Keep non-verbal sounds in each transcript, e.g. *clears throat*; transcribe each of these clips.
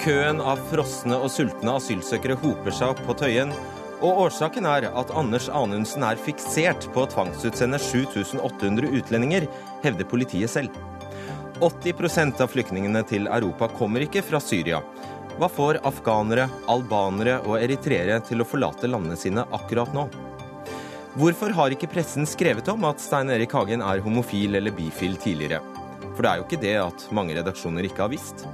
Køen av frosne og sultne asylsøkere hoper seg opp på Tøyen. Og årsaken er at Anders Anundsen er fiksert på å tvangsutsende 7800 utlendinger, hevder politiet selv. 80% av flyktningene til Europa kommer ikke fra Syria. Hva får afghanere, albanere og eritreere til å forlate landene sine akkurat nå? Hvorfor har ikke pressen skrevet om at Stein Erik Hagen er homofil eller bifil tidligere? For det er jo ikke det at mange redaksjoner ikke har visst.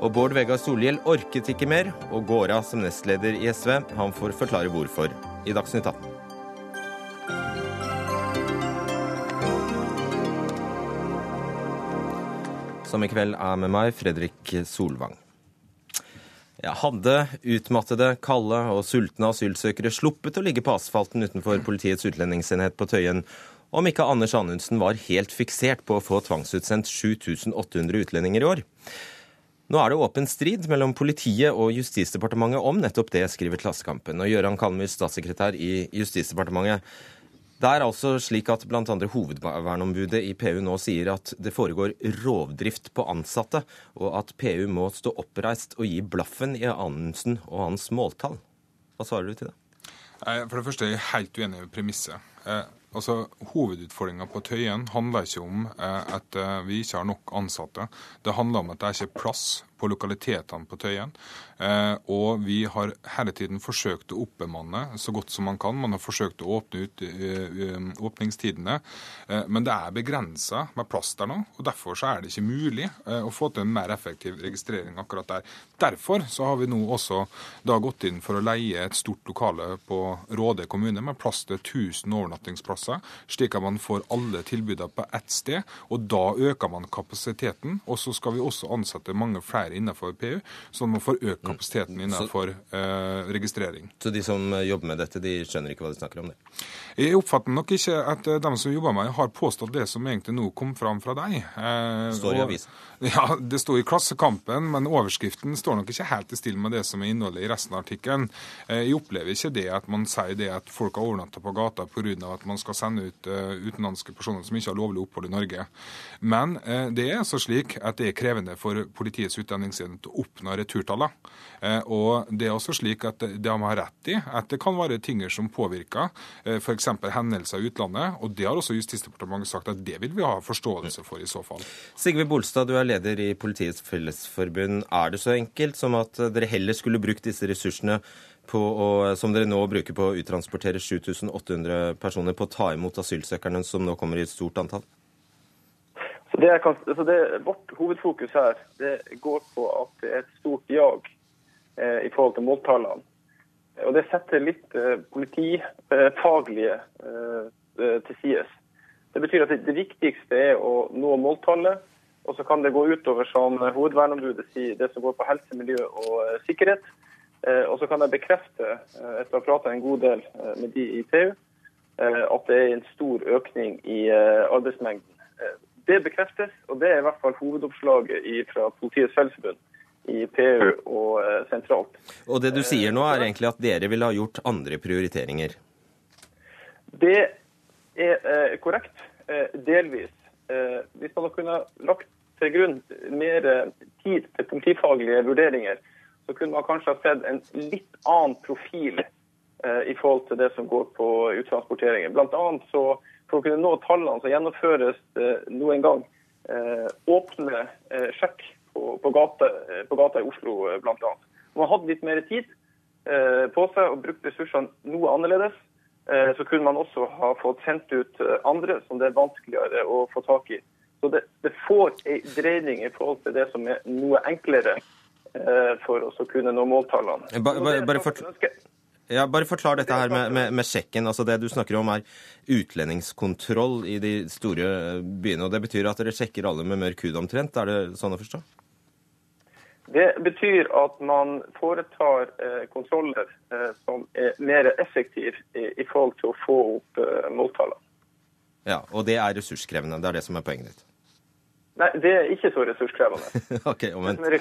Og Bård Vegar Solhjell orket ikke mer og går av som nestleder i SV. Han får forklare hvorfor i Dagsnytt 18. Som i kveld er med meg Fredrik Solvang. Ja, hadde utmattede, kalde og sultne asylsøkere sluppet å ligge på asfalten utenfor Politiets utlendingsenhet på Tøyen om ikke Anders Anundsen var helt fiksert på å få tvangsutsendt 7800 utlendinger i år? Nå er det åpen strid mellom politiet og Justisdepartementet om nettopp det, skriver Klassekampen. Og Gøran Kalmus, statssekretær i Justisdepartementet. Det er altså slik at bl.a. hovedvernombudet i PU nå sier at det foregår rovdrift på ansatte, og at PU må stå oppreist og gi blaffen i Anundsen og hans måltall. Hva svarer du til det? For det første er jeg helt uenig i premisset. Altså, Hovedutfordringa på Tøyen handler ikke om eh, at eh, vi ikke har nok ansatte. Det handler om at det er ikke plass på lokalitetene på Tøyen. Eh, og vi har hele tiden forsøkt å oppbemanne så godt som man kan. Man har forsøkt å åpne ut eh, eh, åpningstidene. Men det er begrensa med plass der nå. og Derfor så er det ikke mulig å få til en mer effektiv registrering akkurat der. Derfor så har vi nå også da gått inn for å leie et stort lokale på Råde kommune med plass til 1000 overnattingsplasser, slik at man får alle tilbudene på ett sted. og Da øker man kapasiteten. Og så skal vi også ansette mange flere være innenfor PU, så man får økt mm. kapasiteten innenfor eh, registrering. Så de som jobber med dette, de skjønner ikke hva de snakker om det? Jeg oppfatter nok ikke at eh, de som jobber med det, har påstått det som egentlig nå kom fram fra deg. Eh, står i avisen? *laughs* Ja, det står i Klassekampen, men overskriften står nok ikke helt i still med det som er innholdet i resten av artikkelen. Eh, jeg opplever ikke det at man sier det at folk har overnatta på gata pga. at man skal sende ut uh, utenlandske personer som ikke har lovlig opphold i Norge. Men uh, det er altså slik at det er krevende for Politiets utlendingsenhet å oppnå returtallene. Uh, og det er også slik at de har rett i at det kan være ting som påvirker uh, f.eks. hendelser i utlandet. Og det har også Justisdepartementet sagt at det vil vi ha forståelse for i så fall. Sigve Bolstad, du er leder i Politiets Fellesforbund. Er det så enkelt som at dere heller skulle brukt disse ressursene å, som dere nå bruker på å uttransportere 7800 personer, på å ta imot asylsøkerne som nå kommer i et stort antall? Så det kan, så det, vårt hovedfokus her det går på at det er et stort jag eh, i forhold til måltallene. Og Det setter litt eh, politifaglige eh, til sides. Det betyr at det, det viktigste er å nå måltallet og så kan det gå utover, som hovedverneombudet sier, det som går på helse, miljø og eh, sikkerhet. Eh, og så kan jeg bekrefte, eh, etter å ha pratet en god del med de i PU, at det er en stor økning i arbeidsmengden. Det bekreftes, og det er i hvert fall hovedoppslaget fra Politiets Fellesforbund i PU og sentralt. Og det du sier nå er egentlig at dere ville ha gjort andre prioriteringer? Det er korrekt, delvis. Hvis man kunne lagt til grunn mer eh, tid til politifaglige vurderinger, så kunne man kanskje ha sett en litt annen profil eh, i forhold til det som går på uttransporteringer. Blant annet så, For å kunne nå tallene så gjennomføres det nå en gang eh, åpne eh, sjekk på, på, gata, eh, på, gata, i Oslo, bl.a. Man hadde litt mer tid eh, på seg og brukt ressursene noe annerledes, så kunne man også ha fått sendt ut andre som det er vanskeligere å få tak i. Så det, det får en dreining i forhold til det som er noe enklere eh, for oss å kunne nå måltallene. Bare, bare, bare, forklar, ja, bare forklar dette her med, med, med, sjekken. altså Det du snakker om er utlendingskontroll i de store byene. og Det betyr at dere sjekker alle med mørk hud omtrent? Er det sånn å forstå? Det betyr at man foretar eh, kontroller eh, som er mer effektive i, i, forhold til å få opp eh, måltallene. Ja, Og det er ressurskrevende. Det er det som er poenget ditt? Nei, det er ikke så ressurskrevende. *laughs* ok, omvendt. Det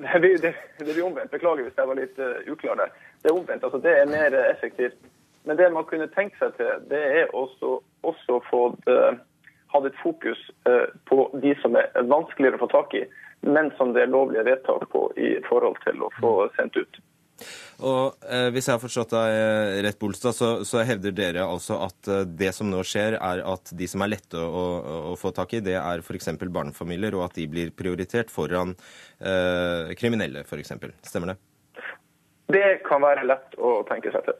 det, det blir omvendt. Beklager hvis jeg var litt uh, uklar der. Det er omvendt. altså Det er mer effektivt. Men det man kunne tenkt seg til, det er også, også få uh, hatt et fokus uh, på de som er vanskeligere å få tak i. men som det er lovlige vedtak på i forhold til å få sendt ut. Og eh, Hvis jeg har forstått deg eh, rett, Bolstad, så, så, hevder dere altså at eh, det som nå skjer, er at de som er lette å, å, å få tak i, det er f.eks. barnefamilier, og at de blir prioritert foran eh, kriminelle, f.eks. Stemmer det? Det kan være lett å tenke seg til.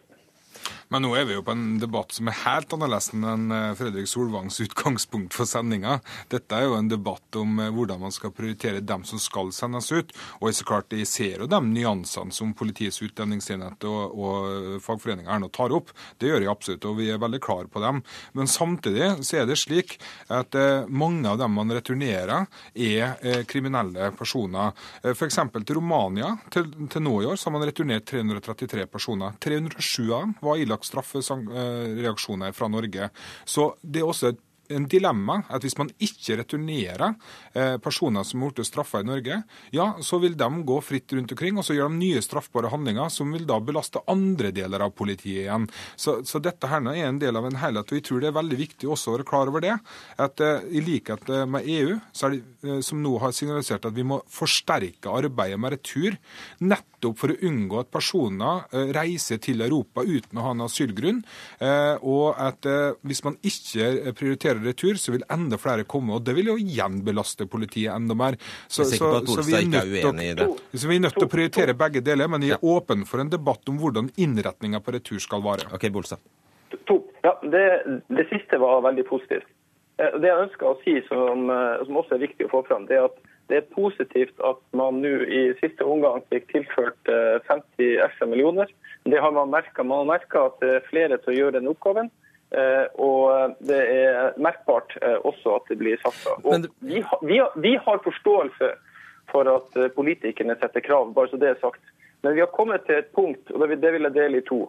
Men nå er vi jo på en debatt som er helt annerledes enn eh, Fredrik Solvangs utgangspunkt for sendinga. Dette er jo en debatt om eh, hvordan man skal prioritere dem som skal sendes ut. Og så klart jeg ser jo de nyansene som Politiets utlendingsenhet og, og fagforeninga nå tar opp. Det gjør jeg absolutt, og vi er veldig klar på dem. Men samtidig så er det slik at eh, mange av dem man returnerer, er kriminelle personer. F.eks. til Romania. Til, til nå i år så har man returnert 333 personer. 307 av dem var ilagt straffereaksjoner fra Norge. Så det er også et en dilemma at hvis man ikke returnerer eh, personer som er blitt straffa i Norge, ja, så vil de gå fritt rundt omkring, og så gjør de nye straffbare handlinger som vil da belaste andre deler av politiet igjen. Så, så dette her er en del av en helhet, og jeg tror det er veldig viktig også å være klar over det. At eh, i likhet med EU, det, eh, som nå har signalisert at vi må forsterke arbeidet med retur, nettopp for å unngå at personer reiser til Europa uten å ha en asylgrunn, og at hvis man ikke prioriterer retur, så vil enda flere komme. og Det vil jo igjen belaste politiet enda mer. Så, så, så vi, er nødt så vi er nødt til å prioritere begge deler, men jeg er ja. åpen for en debatt om hvordan innretninga på retur skal være. Ok, Bolstad. To. Ja, det, det, siste var veldig positivt. Eh, det jeg ønsker å si, som, eh, som, også er viktig å få fram, det er at det er positivt at man nå i siste omgang fikk tilført 50 eh, ekstra millioner. Det har Man merket. Man har merka at det er flere til å gjøre den oppgaven. Eh, og det er merkbart eh, også at det blir satsa. Vi, vi, vi, har forståelse for at eh, politikerne setter krav, bare så det er sagt. Men vi har kommet til et punkt, og det vil jeg dele i to.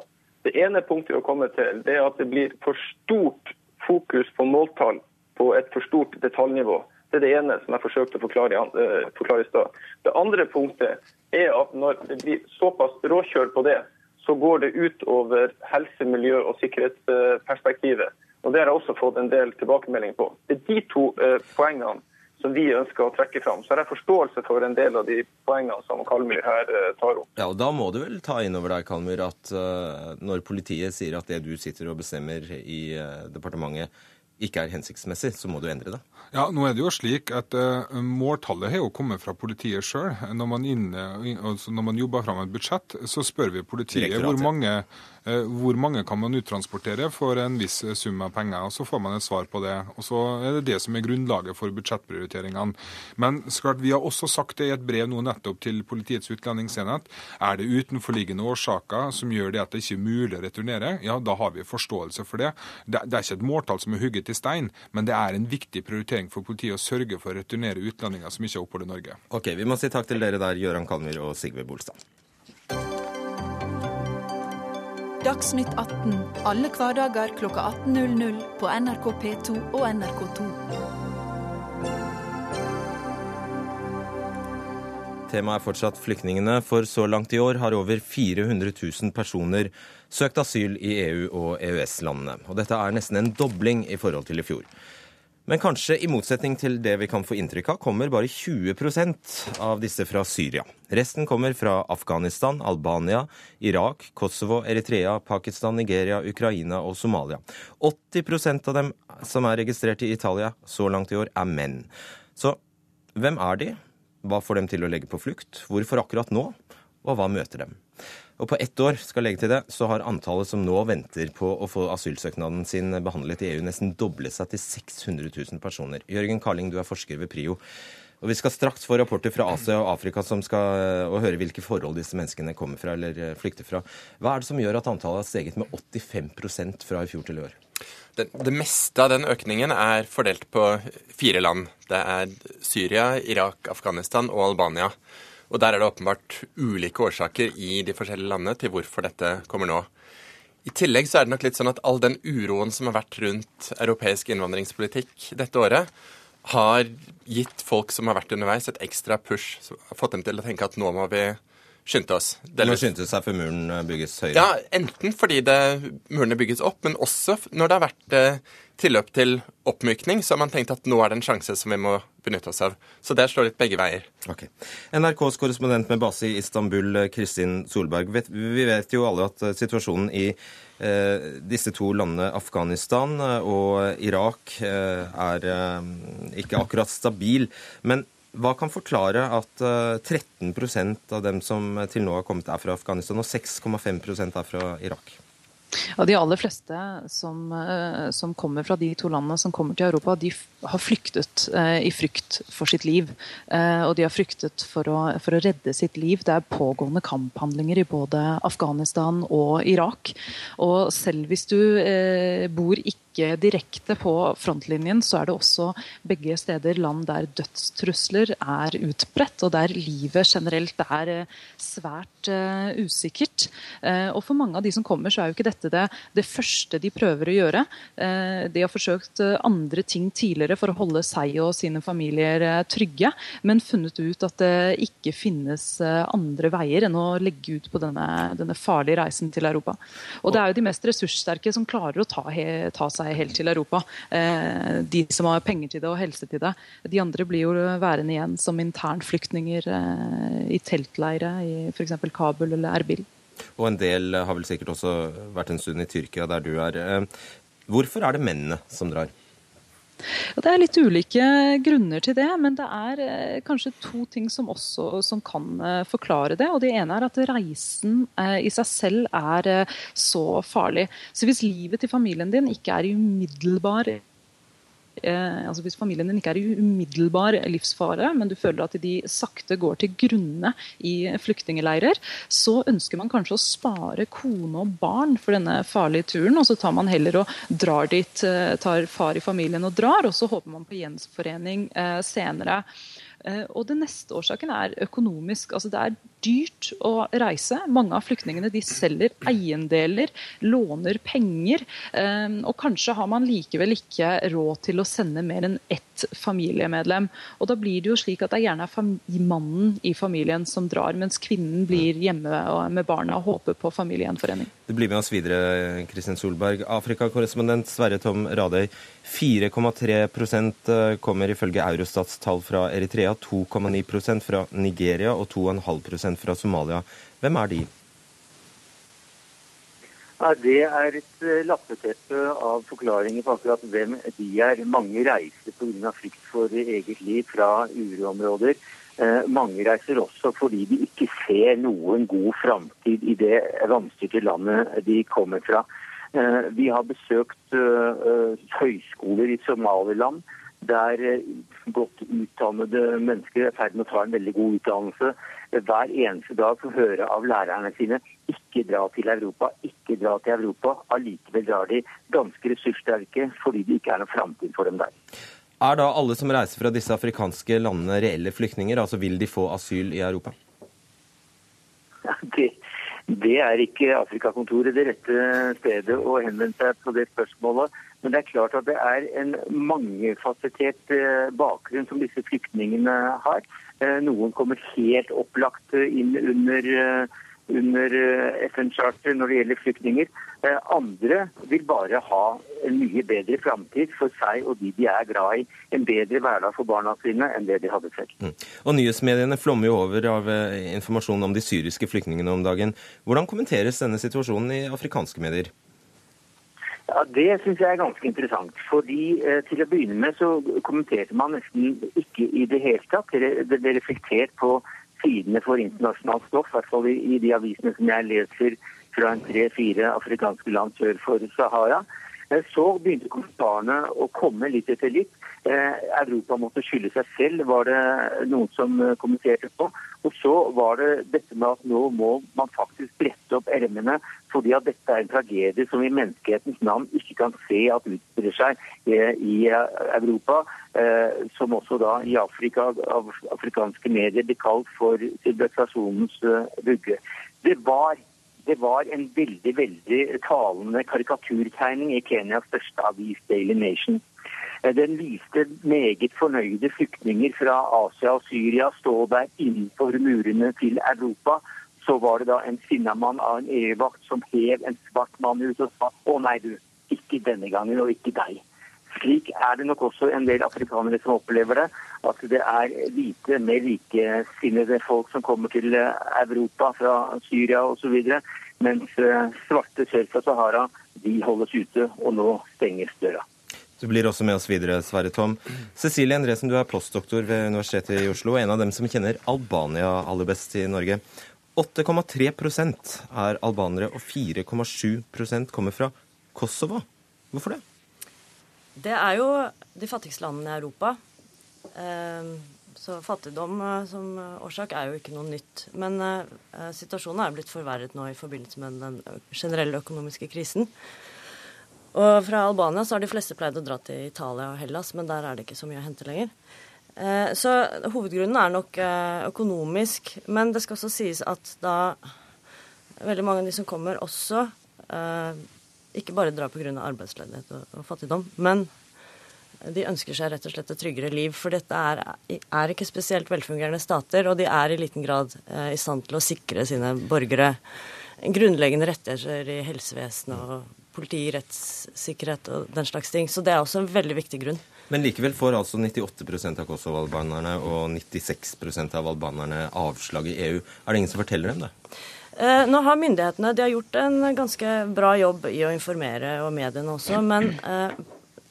Det ene punktet vi har kommet til, det er at det blir for stort fokus på måltall på et for stort detaljnivå. Det er det ene som jeg forsøkte å forklare, forklare i stad. Det andre punktet er at når det blir såpass råkjør på det, så går det ut over helse-, miljø- og sikkerhetsperspektivet. Og Det har jeg også fått en del tilbakemelding på. Det er de to eh, poengene som vi ønsker å trekke fram. Så har jeg forståelse for en del av de poengene som Kalmyr her eh, tar opp. Ja, og Da må du vel ta inn over deg, Kalmyr, at uh, når politiet sier at det du sitter og bestemmer i departementet ikke er hensiktsmessig, så må du endre det? Ja, nå er det jo slik at uh, Måltallet har jo kommet fra politiet sjøl. Når, altså når, man jobber fram et budsjett, så spør vi politiet hvor mange hvor mange kan man uttransportere for en viss sum av penger? og Så får man et svar på det. og Så er det det som er grunnlaget for budsjettprioriteringene. Men klart, vi har også sagt det i et brev nå nettopp til Politiets utlendingsenhet. Er det utenforliggende årsaker som gjør det at det ikke er mulig å returnere, ja, da har vi forståelse for. Det, det er ikke et måltall som er hugget i stein, men det er en viktig prioritering for politiet å sørge for å returnere utlendinger som ikke har opphold i Norge. Ok, Vi må si takk til dere der, Gøran Kalmyr og Sigve Bolstad. Dagsnytt 18 alle hverdager kl 18.00 på NRK P2 og NRK2. Temaet er fortsatt flyktningene, for så langt i år har over 400 000 personer søkt asyl i EU- og EØS-landene. Og dette er nesten en dobling i forhold til i fjor. Men kanskje i motsetning til det vi kan få inntrykk av, kommer bare 20% av disse fra Syria. Resten kommer fra Afghanistan, Albania, Irak, Kosovo, Eritrea, Pakistan, Nigeria, Ukraina og Somalia. 80% av dem som er registrert i Italia så langt i år, er menn. Så hvem er de? Hva får dem til å legge på flukt? Hvorfor akkurat nå? Og hva møter dem? Og på ett år skal legge til det, så har antallet som nå venter på å få asylsøknaden sin behandlet i EU, nesten doblet seg til 600 000 personer. Jørgen Karling, du er forsker ved PRIO. Og Vi skal straks få rapporter fra Asia og Afrika som skal, og høre hvilke forhold disse menneskene kommer fra eller eh, flykter fra. Hva er det som gjør at antallet har steget med 85% fra i fjor til i år? Det, det, meste av den økningen er fordelt på fire land. Det er Syria, Irak, Afghanistan og Albania. Og der er det åpenbart ulike årsaker i de forskjellige landene til hvorfor dette kommer nå. I tillegg så er det nok litt sånn at all den uroen som har vært rundt europeisk innvandringspolitikk dette året, har gitt folk som har vært underveis, et ekstra push. Fått dem til å tenke at nå må vi skynde oss. Delvis. Nå skyndte seg før muren bygges høyere? Ja, enten fordi det, murene bygges opp, men også når det har vært eh, tilløp til oppmykning, så har man tenkt at nå er det en sjanse som vi må benytte oss av. Så det slår litt begge veier. Okay. NRKs korrespondent med base i Istanbul, Kristin Solberg. Vi vet jo alle at situasjonen i eh, disse to landene, Afghanistan og Irak, eh, er eh, ikke akkurat stabil. Men hva kan forklare at 13 eh, av dem som til nå har kommet, er fra Afghanistan, og 6,5 er fra Irak? Ja, De aller fleste som, eh, som, kommer fra de to landene som kommer til Europa, de har flyktet eh, i frykt for sitt liv. Og de har fryktet for å, for å, redde sitt liv. Det er pågående kamphandlinger i både Afghanistan og Irak. Og selv hvis du bor ikke ikke direkte på frontlinjen, så er det også begge steder land der dødstrusler er utbredt, og der livet generelt er eh, svært uh, usikkert. Uh, og for mange av de som kommer, så er jo ikke dette det, det første de prøver å gjøre. De har forsøkt andre ting tidligere for å holde seg og sine familier trygge, men funnet ut at det ikke finnes andre veier enn å legge ut på denne, denne farlige reisen til Europa. Og det er jo de mest ressurssterke som klarer å ta, ta seg seg helt til Europa. Eh, de som har penger til det og helse til det. De andre blir jo værende igjen som internflyktninger eh, i teltleire i f.eks. Kabul eller Erbil. Og en del har vel sikkert også vært en stund i Tyrkia, der du er. Eh, hvorfor er det mennene som drar? Ja, det er litt ulike grunner til det, men det er eh, kanskje to ting som også som kan eh, forklare det. og Det ene er at reisen eh, i seg selv er så farlig. Så hvis livet til familien din ikke er i umiddelbar eh, altså Hvis familien din ikke er i umiddelbar livsfare, men du føler at de sakte går til grunne i flyktningleirer, så ønsker man kanskje å spare kone og barn for denne farlige turen. og Så tar man heller og drar dit, eh, tar far i familien og drar, og så håper man på gjenforening eh, senere. Eh, og Den neste årsaken er økonomisk. Altså Det er dyrt å reise. Mange av flyktningene de selger eiendeler, låner penger. Eh, og kanskje har man likevel ikke råd til å sende mer enn ett familiemedlem. Og Da blir det jo slik at det gjerne er mannen i familien som drar, mens kvinnen blir hjemme med barna og håper på familiegjenforening. Du blir med oss videre, Kristin Solberg. Afrikakorrespondent Sverre Tom Radøy. 4,3 eh, kommer ifølge Eurostats tall fra Eritrea, 2,9% fra Nigeria og 2,5% fra Somalia. Hvem er de? Det er et eh, lappeteppe av forklaringer på akkurat hvem de er. Mange reiser pga. frykt for eget liv fra uroområder. Eh, mange reiser også fordi de ikke ser noen god framtid i det vanstyrte landet de kommer fra. Eh, vi har besøkt høyskoler i Somaliland der godt utdannede mennesker er i ferd med å ta en veldig god utdannelse. Hver eneste dag får høre av lærerne sine ikke dra til Europa, ikke dra til Europa. Allikevel drar de ganske ressurssterke fordi det ikke er noen framtid for dem der. Er da alle som reiser fra disse afrikanske landene reelle flyktninger? Altså vil de få asyl i Europa? Ja, det det er ikke Afrikakontoret det rette stedet å henvende seg på det spørsmålet. Men det er klart at det er en mangefasettert eh, bakgrunn som disse flyktningene har. Eh, noen kommer helt opplagt inn under eh, under eh, FN-charter når det gjelder flyktninger. Eh, andre vil bare ha en mye bedre framtid for seg og de de er glad i. En bedre hverdag for barna sine enn det de hadde selv. Mm. Og Nyhetsmediene flommer jo over av eh, informasjon om de syriske flyktningene om dagen. Hvordan kommenteres denne situasjonen i afrikanske medier? Ja, Det syns jeg er ganske interessant. fordi eh, Til å begynne med så kommenterte man nesten ikke i det hele tatt. Det ble reflektert på sidene for internasjonalt stoff, i hvert fall i, de avisene som jeg leser fra en tre-fire afrikanske land sør for Sahara. Eh, så begynte kommentarene å komme litt etter litt. Eh, Europa måtte skylde seg selv, var det noen som eh, kommenterte på. Og så var det dette med at nå må man faktisk brette opp ermene, fordi at dette er en tragedie som i menneskehetens navn ikke kan se at utspiller seg i Europa. Som også da i Afrika av afrikanske medier blir kalt for sivilisasjonens vugge. Det var det var en veldig veldig talende karikaturtegning i Kenyas største avis, Daily Nation. Eh, den viste meget fornøyde flyktninger fra Asia og Syria stå der innenfor murene til Europa så var det da en sinnamann av en EU-vakt som hev en svart mann ut og sa å nei, du, ikke denne gangen, og ikke deg. Slik er det nok også en del afrikanere som opplever det. At det er hvite, mer likesinnede folk som kommer til Europa fra Syria osv. Mens svarte sør fra Sahara de holdes ute, og nå stenges døra. Du blir også med oss videre, Sverre Tom. Cecilie Endresen, du er postdoktor ved Universitetet i Oslo, en av dem som kjenner Albania aller best i Norge. 8,3% er albanere, og 4,7% kommer fra Kosovo. Hvorfor det? Det er jo de fattigste landene i Europa. Ehm, så fattigdom eh, som årsak er jo ikke noe nytt. Men eh, situasjonen er blitt forverret nå i forbindelse med den generelle økonomiske krisen. Og fra Albania så har de fleste pleid å dra til Italia og Hellas, men der er det ikke så mye å hente lenger. Eh, så hovedgrunnen er nok eh, økonomisk, men det skal også sies at da veldig mange av de som kommer, også eh, ikke bare drar pga. arbeidsledighet og, og fattigdom, men de ønsker seg rett og slett et tryggere liv. For dette er, er ikke spesielt velfungerende stater, og de er i liten grad eh, i stand til å sikre sine borgere grunnleggende rettigheter i helsevesenet og politi, rettssikkerhet og den slags ting. Så det er også en veldig viktig grunn. Men likevel får altså 98 av Kosovo-albanerne og 96% av albanerne avslag i EU. Er det ingen som forteller dem det? Eh, nå har myndighetene har gjort en ganske bra jobb i å informere, og mediene også. Men eh,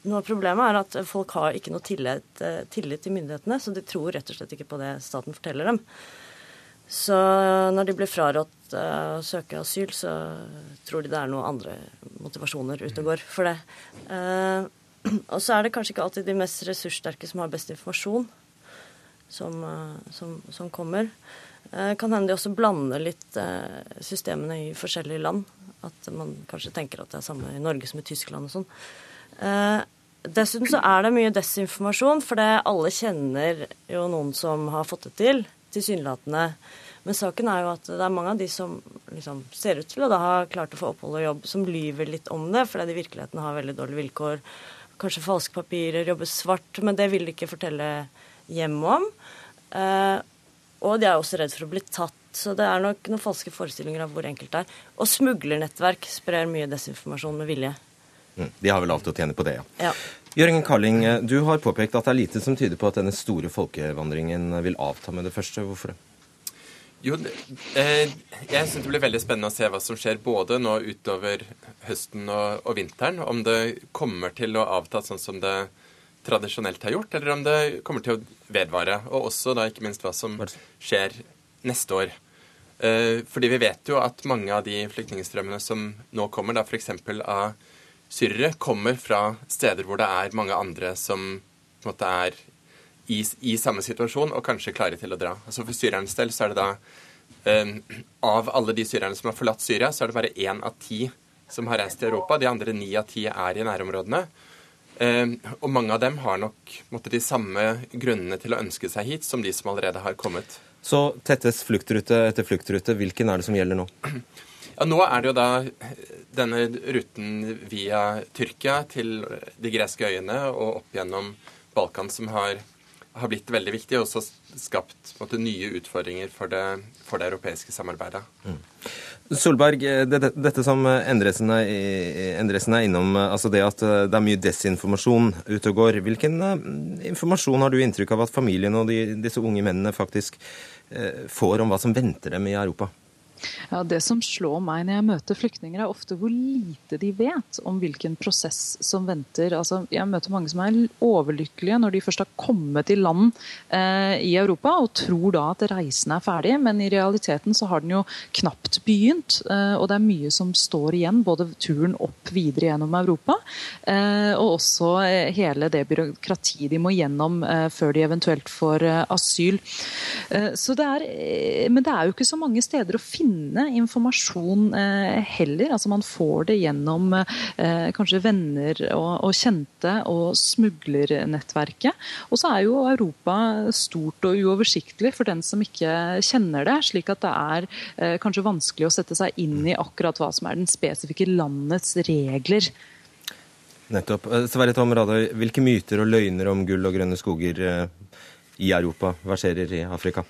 noe av problemet er at folk har ikke noe tillit, eh, tillit til myndighetene, så de tror rett og slett ikke på det staten forteller dem. Så når de blir frarådt å søke asyl, så tror de det er noen andre motivasjoner ute og går for det. *clears throat* Og så er det kanskje ikke alltid de mest ressurssterke som har best informasjon, som, som, som kommer. Kan hende de også blander litt systemene i forskjellige land. At man kanskje tenker at det er samme i Norge som i Tyskland og sånn. Dessuten så er det mye desinformasjon, for det alle kjenner jo noen som har fått det til tilsynelatende. Men saken er jo at det er mange av de som liksom ser ut til å da ha klart å få opphold og jobb, som lyver litt om det, fordi de i virkeligheten har veldig dårlige vilkår. Kanskje falske papirer, jobber svart, men det vil de ikke fortelle hjemme om. Eh, og de er også redd for å bli tatt. Så det er nok noen falske forestillinger av hvor enkelt det er. Og smuglernettverk sprer mye desinformasjon med vilje. Mm, de har vel alt å tjene på det, ja. ja. Jørgen Karling, du har påpekt at det er lite som tyder på at denne store folkevandringen vil avta med det første. Hvorfor det? Jo, eh, jeg syns det blir veldig spennende å se hva som skjer både nå utover høsten og, og, vinteren. Om det kommer til å avta sånn som det tradisjonelt har gjort, eller om det kommer til å vedvare. Og også da ikke minst hva som skjer neste år. Eh, fordi vi vet jo at mange av de flyktningstrømmene som nå kommer, da f.eks. av syrere kommer fra steder hvor det er mange andre som på en måte er i, i samme situasjon og kanskje klare til å dra. Altså For syrernes del så er det da um, Av alle de syrerne som har forlatt Syria, så er det bare én av ti som har reist til Europa. De andre ni av ti er i nærområdene. Um, og mange av dem har nok måtte, de samme grunnene til å ønske seg hit som de som allerede har kommet. Så tettes fluktrute etter fluktrute. Hvilken er det som gjelder nå? *clears throat* Ja, Nå er det jo da denne ruten via Tyrkia til de greske øyene og opp gjennom Balkan som har, har blitt veldig viktig, og også skapt måte, nye utfordringer for det, for det europeiske samarbeidet. Mm. Solberg, det, dette som Endresen er, innom, altså det at det er mye desinformasjon ute og går. Hvilken informasjon har du inntrykk av at familien og de, disse unge mennene faktisk får om hva som venter dem i Europa? Ja, Det som slår meg når jeg møter flyktninger, er ofte hvor lite de vet om hvilken prosess som venter. Altså, jeg møter mange som er overlykkelige når de først har kommet i land eh, i Europa og tror da at reisen er ferdig, men i realiteten så har den jo knapt begynt. Eh, og det er mye som står igjen, både turen opp videre gjennom Europa eh, og også eh, hele det byråkratiet de må gjennom eh, før de eventuelt får eh, asyl. så det er, men det er jo ikke så mange steder å finne finne informasjon eh, heller. Altså Man får det gjennom eh, kanskje venner og, og kjente og smuglernettverket. Og så er jo Europa stort og uoversiktlig for den som ikke kjenner det. Slik at det er eh, kanskje vanskelig å sette seg inn i akkurat hva som er den spesifikke landets regler. Nettopp. Sverre Tom Radøy, hvilke myter og løgner om gull og grønne skoger i Europa verserer i Afrika?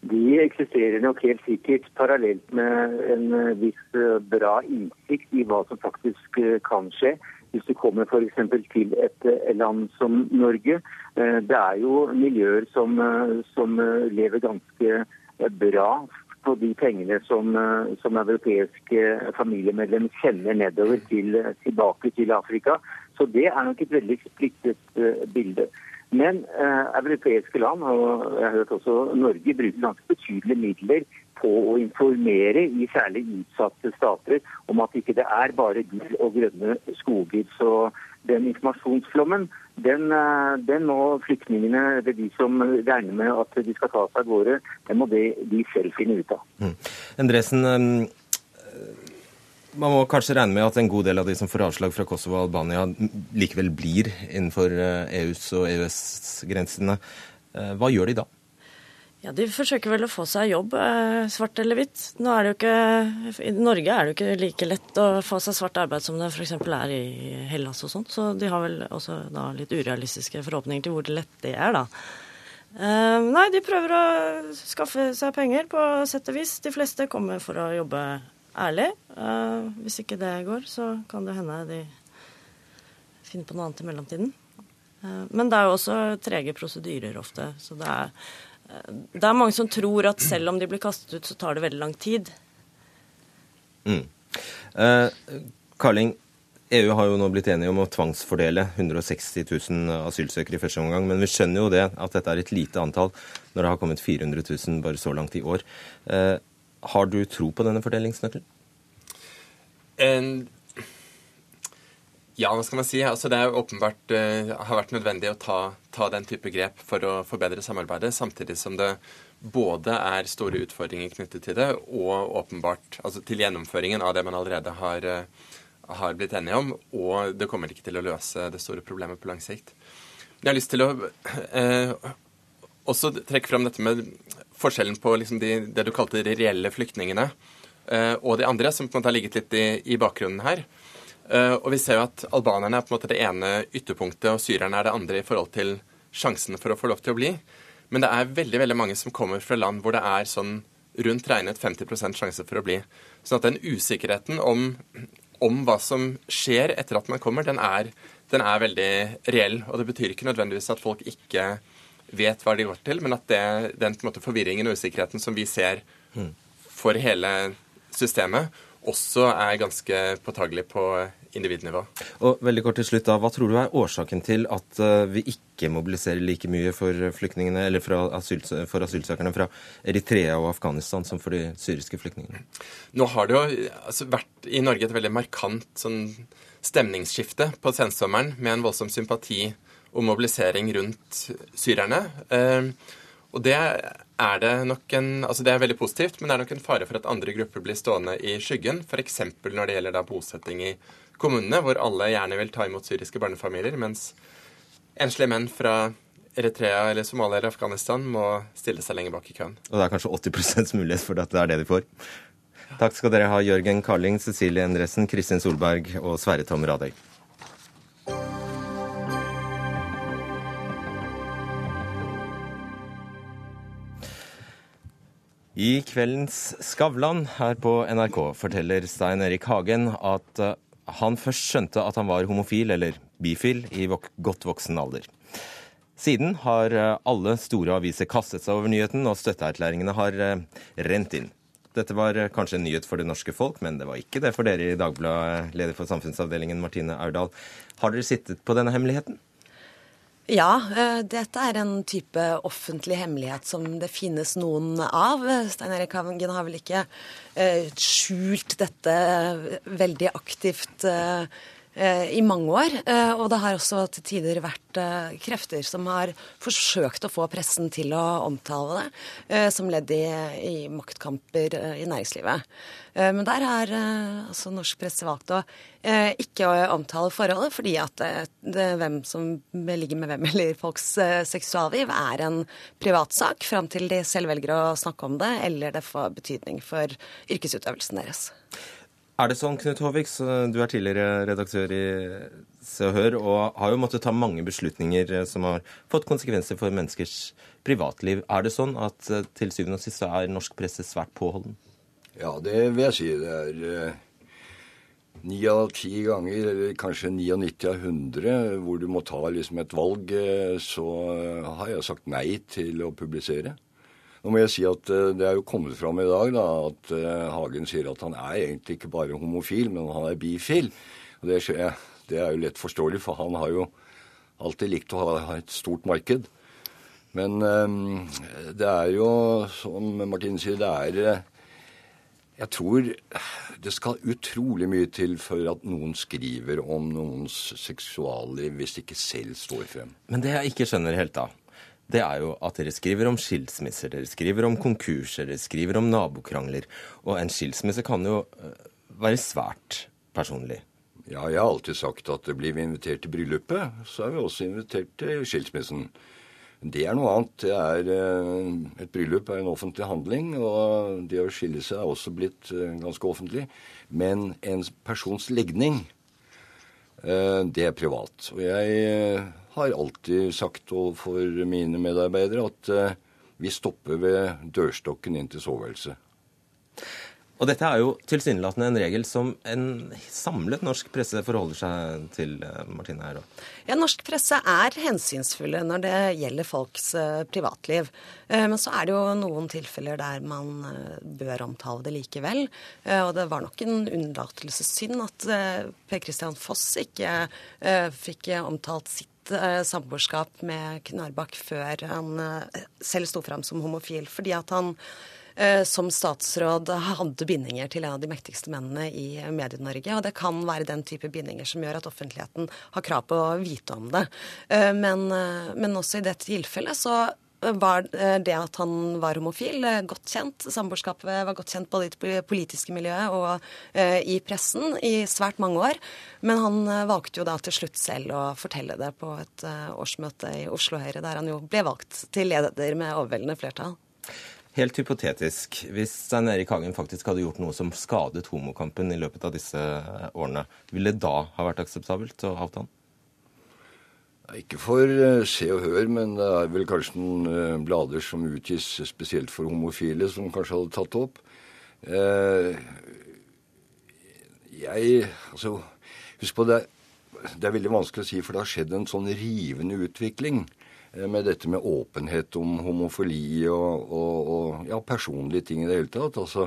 De eksisterer nok helt sikkert parallelt med en eh, viss eh, bra innsikt i hva som faktisk eh, kan skje. Hvis du kommer f.eks. til et land som Norge. Det er jo miljøer som, som lever ganske bra på de pengene som, som europeiske familiemedlemmer kjenner nedover til, tilbake til Afrika. Så det er nok et veldig splittet bilde. Men eh, europeiske land, og jeg har hørt også Norge, bruker ganske betydelige midler på å informere i særlig utsatte stater om at ikke det er bare gull og grønne skoger. Så den informasjonsflommen, den, eh, den må flyktningene, eller de som regner med at de skal ta seg av gårde, den må de, de selv finne ut av. Mm. Endresen, man må kanskje regne med at en god del av de som får avslag fra Kosovo og Albania, likevel blir innenfor EUs eh, e og EØS-grensene. Eh, hva gjør de da? Ja, De forsøker vel å få seg jobb, eh, svart eller hvitt. Nå er det jo ikke, I Norge er det jo ikke like lett å få seg svart arbeid som det f.eks. er i Hellas og sånt. Så de har vel også da litt urealistiske forhåpninger til hvor lett det er, da. Nei, de prøver å skaffe seg penger på sett og vis. De fleste kommer for å jobbe ærlig. Uh, hvis ikke det går, så kan det hende de finner på noe annet i mellomtiden. Uh, men det er jo også trege prosedyrer ofte. Så det er, uh, det er mange som tror at selv om de blir kastet ut, så tar det veldig lang tid. Mm. Karling, EU har jo nå blitt enige om å tvangsfordele 160 000 asylsøkere i første omgang. Men vi skjønner jo det, at dette er et lite antall når det har kommet 400 000 bare så langt i år. Har du tro på denne fordelingsnøkkelen? En ja, hva skal man si? Altså, det er åpenbart uh, har vært nødvendig å ta, ta, den type grep for å forbedre samarbeidet, samtidig som det både er store utfordringer knyttet til det, og åpenbart altså til gjennomføringen av det man allerede har, uh, har blitt enige om. Og det kommer ikke til å løse det store problemet på lang sikt. Jeg har lyst til å uh, også trekke fram dette med forskjellen på liksom de, det du kalte de reelle flyktningene, uh, og de andre, som på en måte har ligget litt i, i bakgrunnen her. Uh, og vi ser jo at albanerne er på en måte det ene ytterpunktet, og syrerne er det andre i forhold til sjansen for å få lov til å bli. Men det er veldig veldig mange som kommer fra land hvor det er sånn rundt regnet 50% sjanse for å bli. Sånn at den usikkerheten om, om, hva som skjer etter at man kommer, den er, den er veldig reell. Og det betyr ikke nødvendigvis at folk ikke vet hva de går til, men at det, den måte, forvirringen og usikkerheten som vi ser for hele systemet, også er ganske påtagelig på individnivå. Og veldig kort til slutt da, Hva tror du er årsaken til at uh, vi ikke mobiliserer like mye for flyktningene, eller for, asylsøkerne fra Eritrea og Afghanistan som for de syriske flyktningene? Nå har det jo altså, vært i Norge et veldig markant sånn, stemningsskifte på sensommeren med en voldsom sympati og mobilisering rundt syrerne. Eh, og det er det nok en Altså det er veldig positivt, men det er nok en fare for at andre grupper blir stående i skyggen. F.eks. når det gjelder da bosetting i kommunene, hvor alle gjerne vil ta imot syriske barnefamilier, mens enslige menn fra Eritrea eller Somalia eller Afghanistan må stille seg lenger bak i køen. Og det er kanskje 80% mulighet for at det er det de får. Takk skal dere ha, Jørgen Karling, Cecilie Endresen, Kristin Solberg og Sverre Tom Radøy. I kveldens Skavlan her på NRK forteller Stein Erik Hagen at eh, han først skjønte at han var homofil, eller bifil, i godt voksen alder. Siden har eh, alle store aviser kastet seg over nyheten, og støtteerklæringene har eh, rent inn. Dette var kanskje en nyhet for det norske folk, men det var ikke det for dere i Dagbladet, leder for samfunnsavdelingen Martine Aurdal. Har dere sittet på denne hemmeligheten? Ja, eh, dette er en type offentlig hemmelighet som det finnes noen av. Stein Erik Hagen har vel ikke eh, skjult dette veldig aktivt eh, Eh, i mange år. Eh, og det har også til tider vært eh, krefter som har forsøkt å få pressen til å omtale det som ledd i, i maktkamper i næringslivet. Men der har altså norsk presse valgt å ikke omtale forholdet, fordi at det, det, hvem som ligger med hvem eller folks seksualliv, er en privatsak fram til de selv velger å snakke om det, eller det får betydning for yrkesutøvelsen deres. Er det sånn, Knut Håvik, du er tidligere redaktør i Se og Hør, og har jo måttet ta mange beslutninger eh, som har fått konsekvenser for menneskers privatliv. Er det sånn at eh, til syvende og sist så er norsk presse svært påholden? Ja, det vil jeg si. Det er eh, av ti ganger, eller kanskje 99 av 100, hvor du må ta liksom et valg, så har jeg sagt nei til å publisere. Nå må jeg si at eh, Det er jo kommet fram i dag da, at eh, Hagen sier at han er egentlig ikke bare homofil, men han er bifil. Og det, det er jo lett forståelig, for han har jo alltid likt å ha et stort marked. Men um, det er jo, som Martin sier, det er Jeg tror det skal utrolig mye til for at noen skriver om noens seksualliv hvis de ikke selv står frem. Men det jeg ikke skjønner helt, da det er jo at dere skriver om skilsmisser, dere skriver om konkurser, dere skriver om nabokrangler. Og en skilsmisse kan jo eh, være svært personlig. Ja, jeg har alltid sagt at blir vi invitert til bryllupet, så er vi også invitert til skilsmissen. Det er noe annet. Er, eh, et bryllup er en offentlig handling, og det å skille seg er også blitt eh, ganske offentlig. Men en persons legning, det er privat. Og jeg har alltid sagt overfor mine medarbeidere at eh, vi stopper ved dørstokken inn til soveværelset. Og dette er jo tilsynelatende en regel som en samlet norsk presse forholder seg til, eh, Martine Eiro. Ja, norsk presse er hensynsfulle når det gjelder folks uh, privatliv. Men så er det jo noen tilfeller der man bør omtale det likevel. og det var nok en unnlatelsessynd at Per Christian Foss ikke fikk omtalt sitt uh, samboerskap med Knarbakk før han uh, selv sto fram som homofil. Fordi at han uh, som statsråd hadde bindinger til en av de mektigste mennene i Medie-Norge. Og det kan være den type bindinger som gjør at offentligheten har krav på å vite om det. Men, men også i dette tilfellet så var det at han var homofil godt kjent. Samboerskapet var godt kjent både i det politiske miljøet og eh, i pressen i svært mange år. Men han eh, valgte jo da til slutt selv å fortelle det på et eh, årsmøte i Oslo Høyre, der han jo ble valgt til leder med overveldende flertall. Helt hypotetisk, hvis Stein Erik Hagen faktisk hadde gjort noe som skadet homokampen i løpet av disse årene, ville det da ha vært akseptabelt å avtale? Ikke for uh, Se og Hør, men det er vel kanskje noen uh, blader som utgis spesielt for homofile, som kanskje hadde tatt opp. Uh, jeg Altså, husk på det. Det er veldig vanskelig å si, for det har skjedd en sånn rivende utvikling med dette med åpenhet om homofili og, og, og ja, personlige ting i det hele tatt. Altså,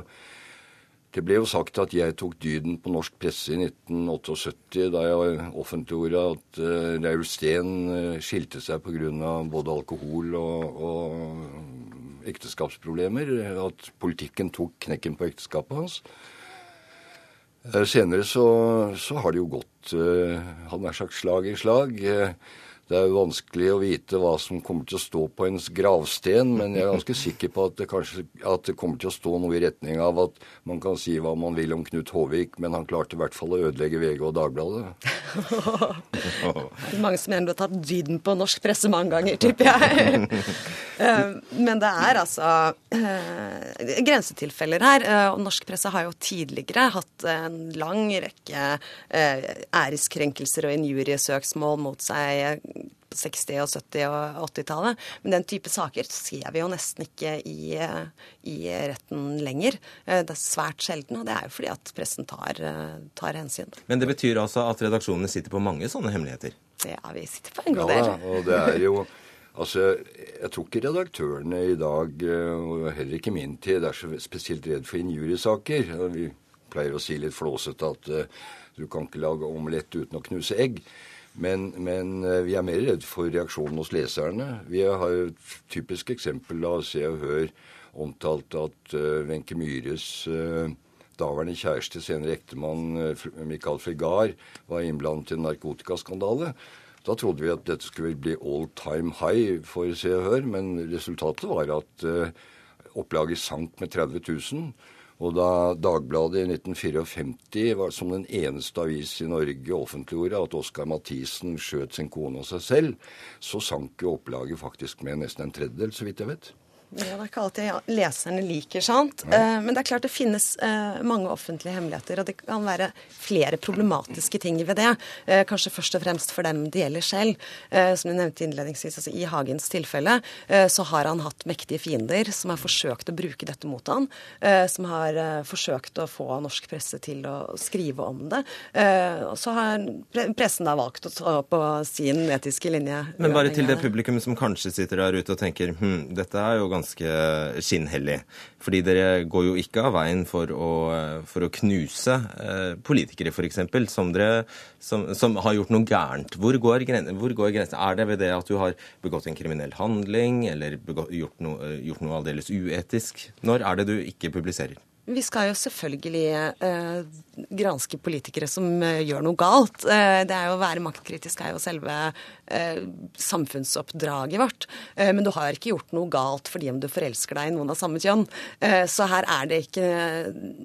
det ble jo sagt at jeg tok dyden på norsk presse i 1978 da jeg offentliggjorde at uh, Raul Steen uh, skilte seg pga. både alkohol og, og ekteskapsproblemer. At politikken tok knekken på ekteskapet hans. Uh, senere så, så, har det jo gått, uh, hadde nær sagt, slag i slag. Uh, det er jo vanskelig å vite hva som kommer til å stå på ens gravsten, men jeg er ganske sikker på at det, kanskje, at det kommer til å stå noe i retning av at man kan si hva man vil om Knut Håvik, men han klarte i hvert fall å ødelegge VG og Dagbladet. det er mange som mener du har tatt dyden på norsk presse mange ganger, tipper jeg. Eh, men det er altså uh, grensetilfeller her. Uh, og norsk presse har jo tidligere hatt en lang rekke æreskrenkelser og injuriesøksmål mot seg 60-, og 70- og 80-tallet. Men den type saker ser vi jo nesten ikke i, i, retten lenger. Det er svært sjelden, og det er jo fordi at pressen tar, tar hensyn. Men det betyr altså at redaksjonene sitter på mange sånne hemmeligheter? Ja, vi sitter på en god del. Ja, og det er jo... Altså, Jeg tror ikke redaktørene i dag, og heller ikke min tid, er så spesielt redd for injuriesaker. Vi pleier å si litt flåsete at uh, du kan ikke lage omelett uten å knuse egg. Men, men uh, vi er mer redd for reaksjonen hos leserne. Vi har et typisk eksempel av Se og Hør omtalt at Wenche uh, Myhres daværende kjæreste, senere ektemann Michael Frigard, var innblandet i en narkotikaskandale. Da trodde vi at dette skulle bli all time high for Se og Hør, men resultatet var at opplaget sank med 30 000. Og da Dagbladet i 1954 var som den eneste avis i Norge offentliggjorde at Oskar Mathisen skjøt sin kone og seg selv, så sank jo opplaget faktisk med nesten en tredjedel, så vidt jeg vet. Det er ikke alltid leserne liker, sant. Eh, men det er klart det finnes eh, mange offentlige hemmeligheter, og det kan være flere problematiske ting ved det. Eh, kanskje først og fremst for dem det gjelder selv. Som du nevnte innledningsvis, altså i Hagens tilfelle så har han hatt mektige fiender som har forsøkt å bruke dette mot han, som har forsøkt å få norsk presse til å skrive om det. Og så har pressen da valgt å ta på sin etiske linje. Men bare til det publikum som kanskje sitter der ute og tenker hm, dette er jo ganske ganske skinnhellig. Fordi dere går jo ikke av veien for å, for å knuse eh, politikere, f.eks., som, som, som har gjort noe gærent. Hvor går, hvor går grensen? Er det ved det at du har begått en kriminell handling, eller begått, gjort, noe, gjort noe aldeles uetisk? Når er det du ikke publiserer? Vi skal jo selvfølgelig eh, granske politikere som eh, gjør noe galt. Eh, det er jo Å være maktkritisk er jo selve eh, samfunnsoppdraget vårt. Eh, men du har ikke gjort noe galt fordi om du forelsker deg i noen av samme kjønn. Eh, så her er det ikke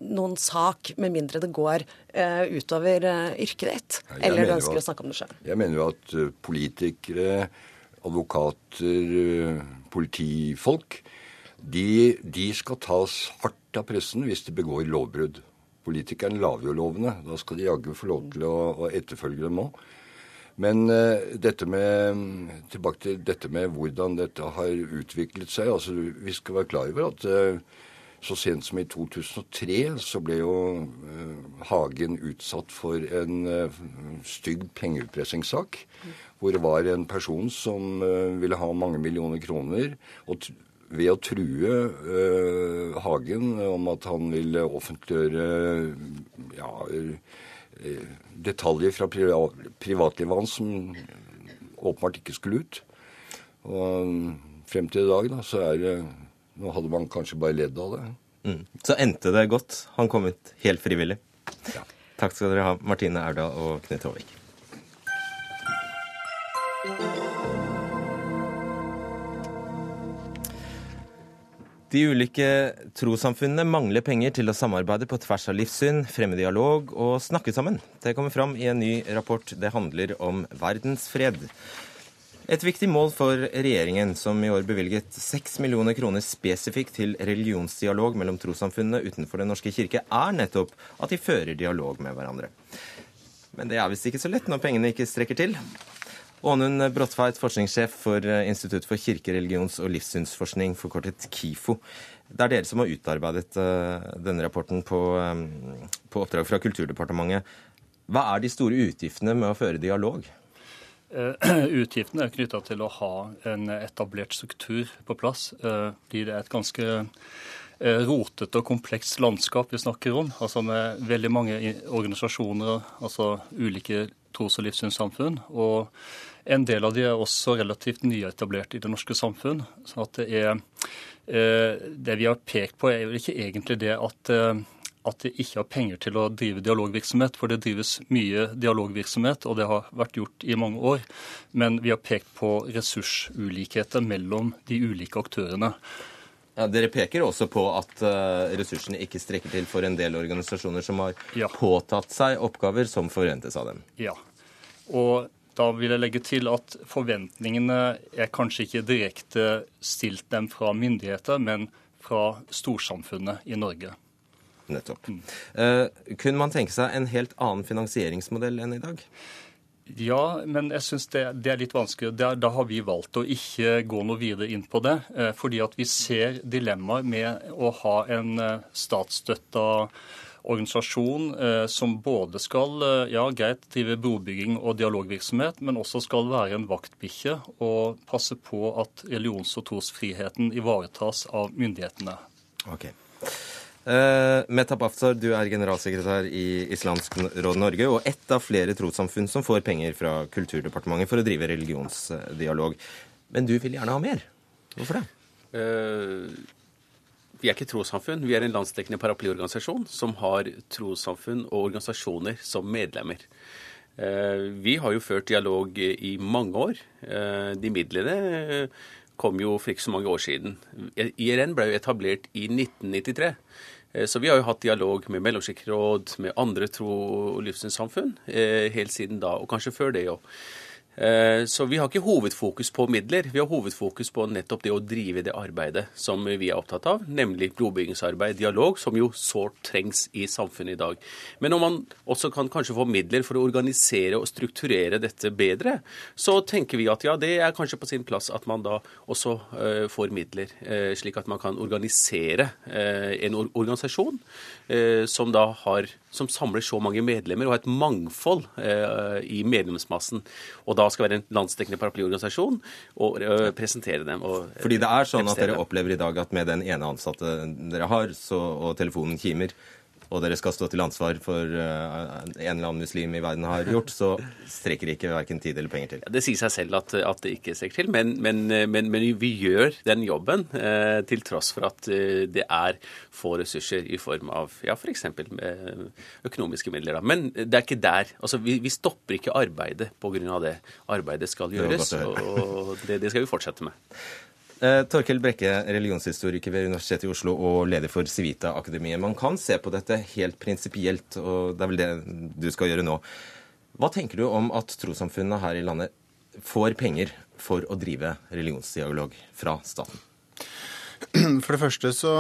noen sak, med mindre det går utover yrket ditt. eller du ønsker at, å snakke om det sjøl. Jeg mener jo at politikere, advokater, politifolk de, de skal tas hardt av pressen hvis de begår lovbrudd. Politikerne lager jo lovene. Da skal de jaggu få lov til å, å etterfølge dem òg. Men uh, dette med, tilbake til dette med hvordan dette har utviklet seg. altså Vi skal være klar over at uh, så sent som i 2003 så ble jo uh, Hagen utsatt for en stygg pengeutpressingssak. Hvor det var en person som ville ha mange millioner kroner. og ved å true uh, Hagen om at han vil offentliggjøre ja, uh, detaljer fra privatlivet hans som åpenbart ikke skulle ut. Og frem til i dag, da, så er det Nå hadde man kanskje bare ledd av det. Mm. Så endte det godt. Han kom ut helt frivillig. Ja. Takk skal dere ha, Martine Erdal og Knut Håvik. De ulike trossamfunnene mangler penger til å samarbeide på tvers av livssyn, fremme dialog og snakke sammen. Det kommer fram i en ny rapport. Det handler om verdensfred. Et viktig mål for regjeringen, som i år bevilget 6 millioner kroner spesifikt til religionsdialog mellom trossamfunnene utenfor Den norske kirke, er nettopp at de fører dialog med hverandre. Men det er visst ikke så lett når pengene ikke strekker til. Ånund Bråttveit, forskningssjef for eh, Institutt for kirke-, religions- og livssynsforskning, forkortet KIFO. Det er dere som har utarbeidet uh, denne rapporten på, um, på, oppdrag fra Kulturdepartementet. Hva er de store utgiftene med å føre dialog? *clears throat* Utgiftene er knytta til å ha en etablert struktur på plass. Fordi det er et ganske rotete og komplekst landskap vi snakker om. altså Med veldig mange organisasjoner, altså ulike tros- og livssynssamfunn. Og en del av de er også relativt nyetablert i det norske samfunn. så at det er eh, Det vi har pekt på, er jo ikke egentlig det at, eh, at de ikke har penger til å drive dialogvirksomhet, for det drives mye dialogvirksomhet, og det har vært gjort i mange år. Men vi har pekt på ressursulikheter mellom de ulike aktørene. Ja, Dere peker også på at uh, ressursene ikke strekker til for en del organisasjoner som har ja. påtatt seg oppgaver som forventes av dem. Ja, og da vil jeg legge til at forventningene er kanskje ikke direkte stilt dem fra myndigheter, men fra storsamfunnet i Norge. Nettopp. Mm. Uh, kunne man tenke seg en helt annen finansieringsmodell enn i dag? Ja, men jeg syns det, det, er litt vanskelig. Da, da, har vi valgt å ikke gå noe videre inn på det. Uh, fordi at vi ser dilemmaer med å ha en uh, statsstøtta organisasjon eh, som både skal eh, ja, greit drive brobygging og dialogvirksomhet, men også skal være en vaktbikkje og passe på at religions- og trosfriheten ivaretas av myndighetene. Okay. Uh, Metap Afsar, du er generalsekretær i Islamsk Råd Norge og ett av flere trossamfunn som får penger fra Kulturdepartementet for å drive religionsdialog. Men du vil gjerne ha mer. Hvorfor det? Uh, vi er ikke trossamfunn. Vi er en landsdekkende paraplyorganisasjon som har trossamfunn og organisasjoner som medlemmer. Uh, vi har jo ført dialog i mange år. De midlene kom jo for ikke så mange år siden. IRN ble jo etablert i 1993. Eh, så vi har jo hatt dialog med Mellomkirkeråd, med andre tro- og livssynssamfunn eh, helt siden da, og kanskje før det òg. Eh, så vi har ikke hovedfokus på midler. Vi har hovedfokus på nettopp det å drive det arbeidet som vi er opptatt av, nemlig blodbyggingsarbeid, dialog, som jo sårt trengs i samfunnet i dag. Men om man også kan kanskje få midler for å organisere og strukturere dette bedre, så tenker vi at ja, det er kanskje på sin plass at man da også uh, får midler, uh, slik at man kan organisere en organisasjon som da har som samler så mange medlemmer og har et mangfold i medlemsmassen. Og da skal være en landsdekkende paraplyorganisasjon og presentere dem. Og, Fordi det er sånn at dere opplever i dag at med den ene ansatte dere har, så, og telefonen kimer, og dere skal stå til ansvar for uh, en eller annen muslim i verden har gjort, så strekker ikke verken tid eller penger til. Ja, det sier seg selv at, at, det ikke strekker til, men, men, men, men vi gjør den jobben uh, til tross for at uh, det er få ressurser i form av ja, f.eks. økonomiske midler. Da. Men det er ikke der. Altså, vi, vi stopper ikke arbeidet pga. det. Arbeidet skal gjøres, og det, det skal vi fortsette med. Eh, Torkel Brekke, religionshistoriker ved Universitetet i Oslo og leder for Civita-akademiet. Man kan se på dette helt prinsipielt, og det er vel det du skal gjøre nå. Hva tenker du om at trossamfunnene her i landet får penger for å drive religionsdialog fra staten? *clears throat* For det første så,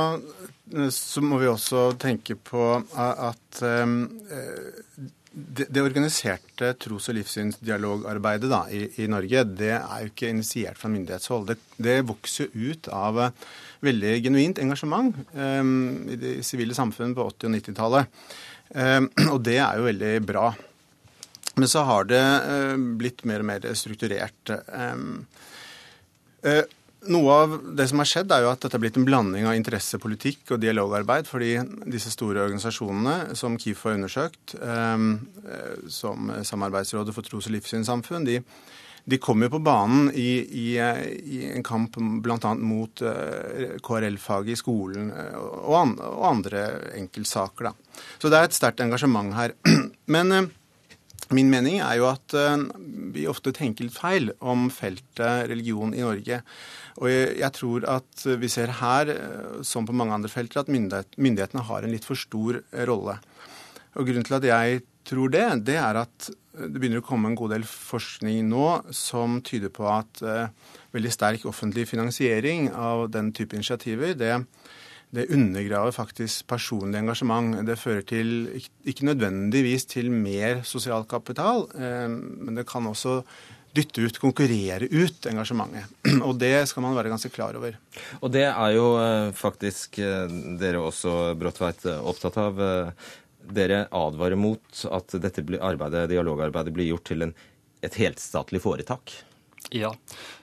så må vi også tenke på at um, det, det, organiserte tros- og livssynsdialogarbeidet da, i, i, Norge det er jo ikke initiert fra myndighetshold. Det, det vokser ut av uh, veldig genuint engasjement um, i det sivile samfunn på 80- og 90-tallet. Um, og det er jo veldig bra. Men så har det uh, blitt mer og mer strukturert. Um, uh, noe av det som har skjedd, er jo at dette er blitt en blanding av interessepolitikk og dialogarbeid. Fordi disse store organisasjonene, som KIF har undersøkt, ehm, eh, som Samarbeidsrådet for tros- og livssynssamfunn, de, de kom jo på banen i, i, i en kamp bl.a. mot eh, KRL-faget i skolen eh, og, andre enkeltsaker. Da. Så det er et sterkt engasjement her. *clears throat* Men Min mening er jo at vi ofte tenker litt feil om feltet religion i Norge. Og jeg tror at vi ser her, eh, som på mange andre felter, at myndighetene har en litt for stor eh, rolle. Og Grunnen til at jeg tror det, det er at det begynner å komme en god del forskning nå som tyder på at veldig sterk offentlig finansiering av den type initiativer, det, det undergraver faktisk personlig engasjement. Det fører til, ikke nødvendigvis til mer sosial kapital, uh, men det kan også dytte ut, konkurrere ut engasjementet. *clears throat* Og det skal man være ganske klar over. Og det er jo eh, faktisk eh, dere også, Bråttveit, eh, opptatt av. Dere advarer mot at dette arbeidet, dialogarbeidet blir gjort til en, et helstatlig foretak. Ja,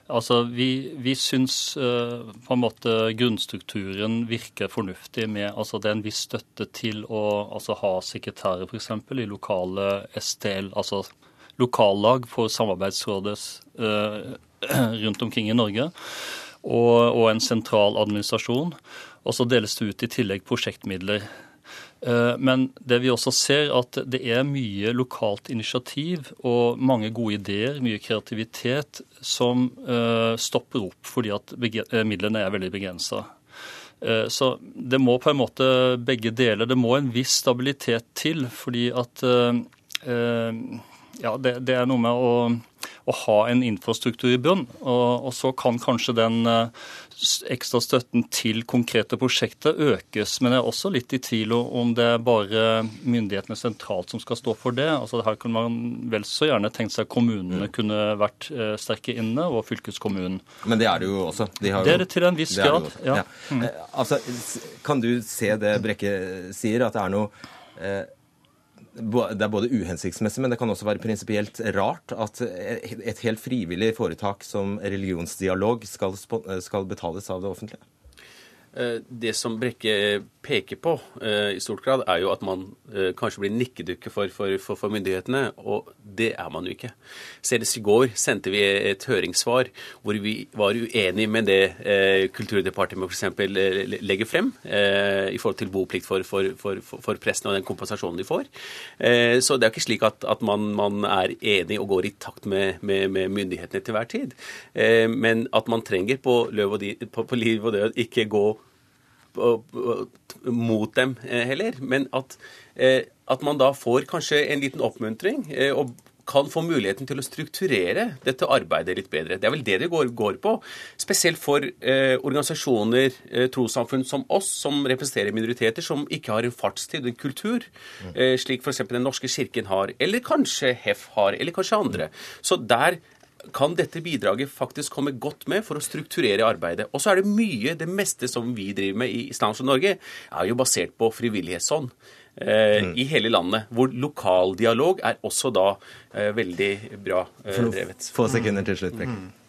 altså vi, vi syns uh, på en måte grunnstrukturen virker fornuftig med altså det er en viss støtte til å altså, ha sekretærer f.eks. i lokale STL, altså lokallag for Samarbeidsrådet *clears throat* uh, rundt omkring i Norge. Og, og, en sentral administrasjon. Og så deles det ut i tillegg prosjektmidler. Eh, men det vi også ser, at det er mye lokalt initiativ og mange gode ideer, mye kreativitet, som eh, stopper opp fordi at midlene er veldig begrensa. Så det må på en måte begge deler. Det må en viss stabilitet til, fordi at ja, det, er noe med å, å, ha en infrastruktur i bunn. Og, og, så kan kanskje den ekstra støtten til konkrete prosjekter økes. Men jeg er også litt i tvil om det er bare myndighetene sentralt som skal stå for det. Altså Her kunne man vel så gjerne tenkt seg kommunene mm. kunne vært uh, sterke inne, og fylkeskommunen. Men det er det jo også. De det er det til en viss grad. Ja. ja. Mm. Eh, altså, kan du se det Brekke sier, at det er noe eh, det er både uhensiktsmessig, men det kan også være prinsipielt rart at et helt frivillig foretak som religionsdialog skal, skal betales av det offentlige? Eh, det som Brekke peker på eh, i stort grad, er jo at man eh, kanskje blir nikkedukke for, for, for, for, myndighetene, og det er man jo ikke. Senest i går sendte vi et høringssvar hvor vi var uenig med det eh, Kulturdepartementet f.eks. legger frem eh, i forhold til boplikt for, for, pressen og den kompensasjonen de får. Eh, så det er ikke slik at, at man, man, er enig og går i takt med, med, med myndighetene til hver tid. men at man trenger på, løv og di, på, på liv og død ikke gå mot dem eh, heller. Men at, eh, at, man da får kanskje en liten oppmuntring, eh, og kan få muligheten til å strukturere dette arbeidet litt bedre. Det er vel det det går, går på. Spesielt for eh, organisasjoner, eh, trossamfunn som oss, som representerer minoriteter, som ikke har en fartstid, en kultur, eh, slik f.eks. Den norske kirken har, eller kanskje HEF har, eller kanskje andre. Så der kan dette bidraget faktisk komme godt med for å strukturere arbeidet. Og så er det mye, det meste som vi driver med i Islamsk Norge, er jo basert på frivillighetsånd. Eh, mm. i hele landet, hvor lokaldialog er også da eh, veldig bra eh, drevet. Få sekunder til slutt, Bekk. Mm.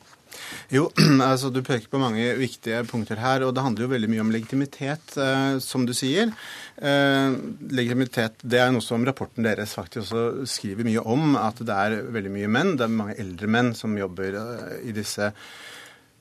Jo, *clears throat* altså Du peker på mange viktige punkter her. og Det handler jo veldig mye om legitimitet, eh, som du sier. Eh, legitimitet det er noe som rapporten deres faktisk også skriver mye om. At det er veldig mye menn. Det er mange eldre menn som jobber eh, i disse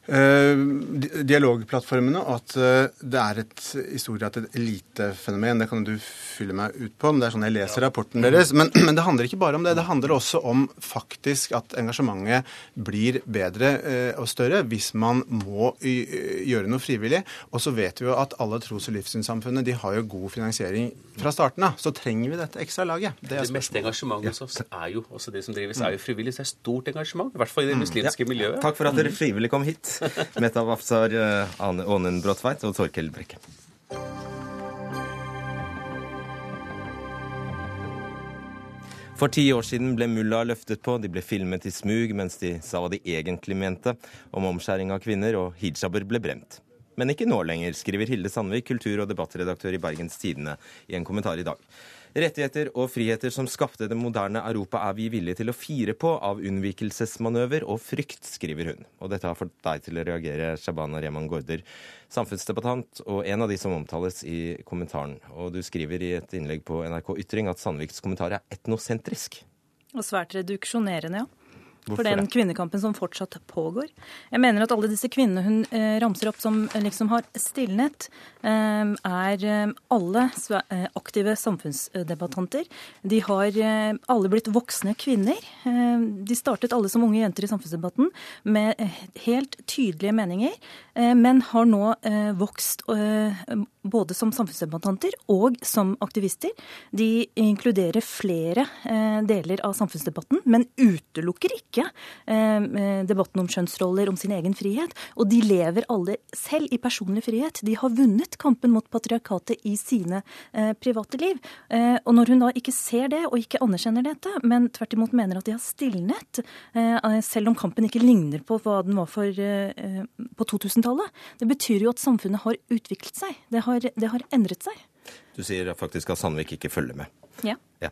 dialogplattformene, at eh, det er et, i stor grad et elitefenomen. Det kan du fylle meg ut på, men det er sånn jeg leser rapporten deres. Men, *clears throat* men, det handler ikke bare om det. Det handler også om faktisk at engasjementet blir bedre eh, og større hvis man må gjøre noe frivillig. Og så vet vi jo at alle tros- og livssynssamfunnene de har jo god finansiering fra starten av. Så trenger vi dette ekstra laget. Det, det meste engasjementet hos oss er jo også det som drives, er jo frivillig. Så det er stort engasjement, i hvert fall i det mm. muslimske miljøet. Takk for at dere frivillig kom hit. *laughs* Metav Afsar eh, Ånen Bråtveit og Torkel Brekke. For ti år siden ble mulla løftet på, de ble filmet i smug mens de sa hva de egentlig mente om omskjæring av kvinner, og hijaber ble brent. Men ikke nå lenger, skriver Hilde Sandvik, kultur- og debattredaktør i Bergens Tidende, i en kommentar i dag. Rettigheter og friheter som skapte det moderne Europa, er vi villige til å fire på av unnvikelsesmanøver og frykt, skriver hun. Og dette har fått deg til å reagere, Shabana Rehman Gaarder, samfunnsdebattant og en av de som omtales i kommentaren. Og du skriver i et innlegg på NRK Ytring at Sandviks kommentar er etnosentrisk. Og svært reduksjonerende, ja. Hvorfor for den kvinnekampen som fortsatt pågår. Jeg mener at alle disse kvinnene hun eh, ramser opp som eh, liksom har stilnet, eh, er eh, alle eh, aktive samfunnsdebattanter. De har eh, alle blitt voksne kvinner. de startet alle som unge jenter i samfunnsdebatten med helt tydelige meninger, men har nå vokst både som samfunnsdebattanter og som aktivister. De inkluderer flere deler av samfunnsdebatten, men utelukker ikke eh, debatten om kjønnsroller, om sin egen frihet. Og de lever alle selv i personlig frihet. De har vunnet kampen mot patriarkatet i sine eh, private liv. Og når hun da ikke ser det, og ikke anerkjenner dette, men tvert imot mener at de har stilnet, selv om kampen ikke ligner på hva den var for, på 2000-tallet, det betyr jo at samfunnet har utviklet seg. Det har, det har endret seg. Du sier faktisk at Sandvik ikke følger med. Ja. ja.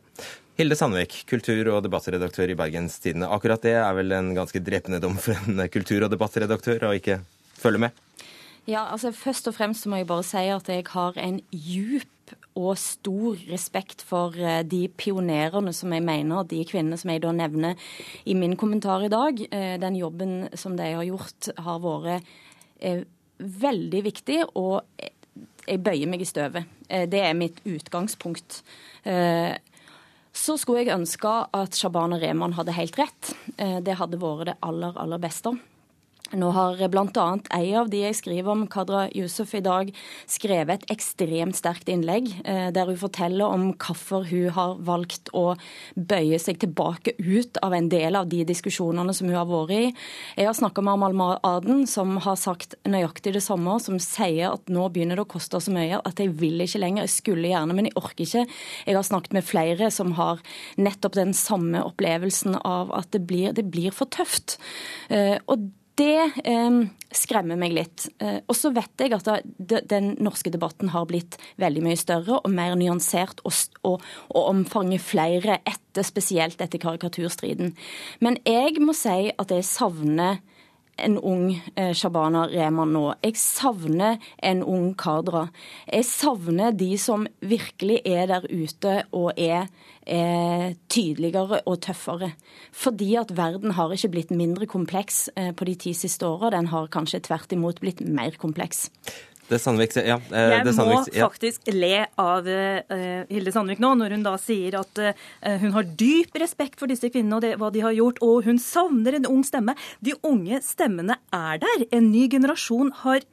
Hilde Sandvik, kultur- og debattredaktør i Bergens Tidende. Akkurat det er vel en ganske drepende dom for en kultur- og debattredaktør å ikke følge med? Ja, altså Først og fremst må jeg bare si at jeg har en djup og stor respekt for eh, de pionerene som jeg mener, de kvinnene som jeg da nevner i min kommentar i dag. Eh, den jobben som de har gjort, har vært eh, veldig viktig. og jeg bøyer meg i støvet. Eh, det er mitt utgangspunkt. Eh, så skulle jeg ønske at Shabana Rehman hadde helt rett. Eh, det hadde vært det aller, aller beste. Nå har bl.a. ei av de jeg skriver om, Kadra Yusuf, i dag skrevet et ekstremt sterkt innlegg eh, der hun forteller om hvorfor hun har valgt å bøye seg tilbake ut av en del av de diskusjonene som hun har vært i. Jeg har snakka med Amal Aden, som har sagt nøyaktig det samme, som sier at nå begynner det å koste så mye at jeg vil ikke lenger. Jeg skulle gjerne, men jeg orker ikke. Jeg har snakket med flere som har nettopp den samme opplevelsen av at det blir, det blir for tøft. Eh, og det eh, skremmer meg litt. Eh, og så vet jeg at da, den norske debatten har blitt veldig mye større og mer nyansert og, og, og omfanger flere etter, spesielt etter karikaturstriden. Men jeg må si at jeg savner en ung eh, Shabana Rehman nå. Jeg savner en ung Kadra. Jeg savner de som virkelig er der ute og er er tydeligere og tøffere. Fordi at verden har ikke blitt mindre kompleks eh, på de ti siste åra. Den har kanskje tvert imot blitt mer kompleks. Det Sandvik, ja, eh, det Jeg må ja. faktisk le av uh, Hilde Sandvik nå, når hun da sier at uh, hun har dyp respekt for disse kvinnene og det, hva de har gjort, og hun savner en ung stemme. De unge stemmene er der. En ny generasjon har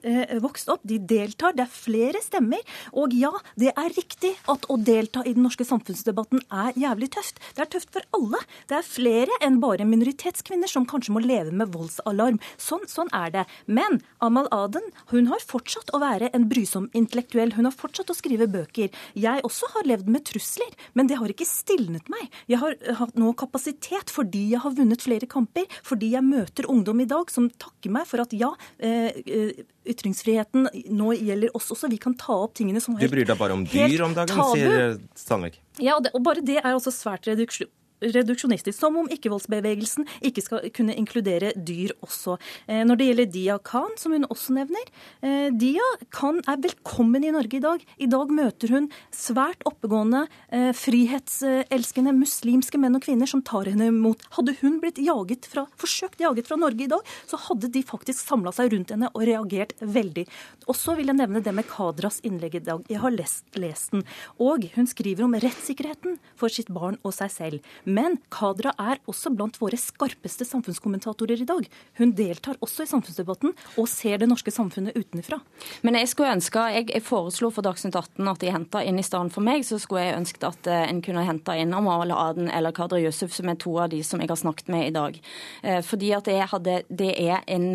vokst opp. De deltar. Det er flere stemmer. Og ja, det er riktig at å delta i den norske samfunnsdebatten er jævlig tøft. Det er tøft for alle. Det er flere enn bare minoritetskvinner som kanskje må leve med voldsalarm. Sånn, sånn er det. Men Amal Aden hun har fortsatt å være en brysom intellektuell. Hun har fortsatt å skrive bøker. Jeg også har levd med trusler, men det har ikke stilnet meg. Jeg har hatt nå kapasitet fordi jeg har vunnet flere kamper, fordi jeg møter ungdom i dag som takker meg for at ja, eh, eh, ytringsfriheten nå gjelder oss også. Vi kan ta opp tingene som er Du bryr deg bare om dyr om dagen, tabu. sier Sandvik. Ja, og, det, og bare det er også svært reduksjon reduksjonistisk, som om ikkevoldsbevegelsen ikke skal kunne inkludere dyr også. Eh, når det gjelder Dia Khan, som hun også nevner, eh, Dia Khan er velkommen i Norge i dag. I dag møter hun svært oppegående, eh, frihetselskende muslimske menn og kvinner som tar henne imot. Hadde hun blitt jaget fra, forsøkt jaget fra Norge i dag, så hadde de faktisk samla seg rundt henne og reagert veldig. Og så vil jeg nevne det med Kadras innlegg i dag. Jeg har lest, lest den. Og hun skriver om rettssikkerheten for sitt barn og seg selv. Men Kadra er også blant våre skarpeste samfunnskommentatorer i dag. Hun deltar også i samfunnsdebatten og ser det norske samfunnet utenfra. Men jeg skulle ønske, jeg foreslo for Dagsnytt 18 at de henta inn i stedet for meg, så skulle jeg ønsket at eh, en kunne henta inn Amal Aden eller Kadra Yusuf, som er to av de som jeg har snakket med i dag. Eh, fordi at jeg hadde, det er en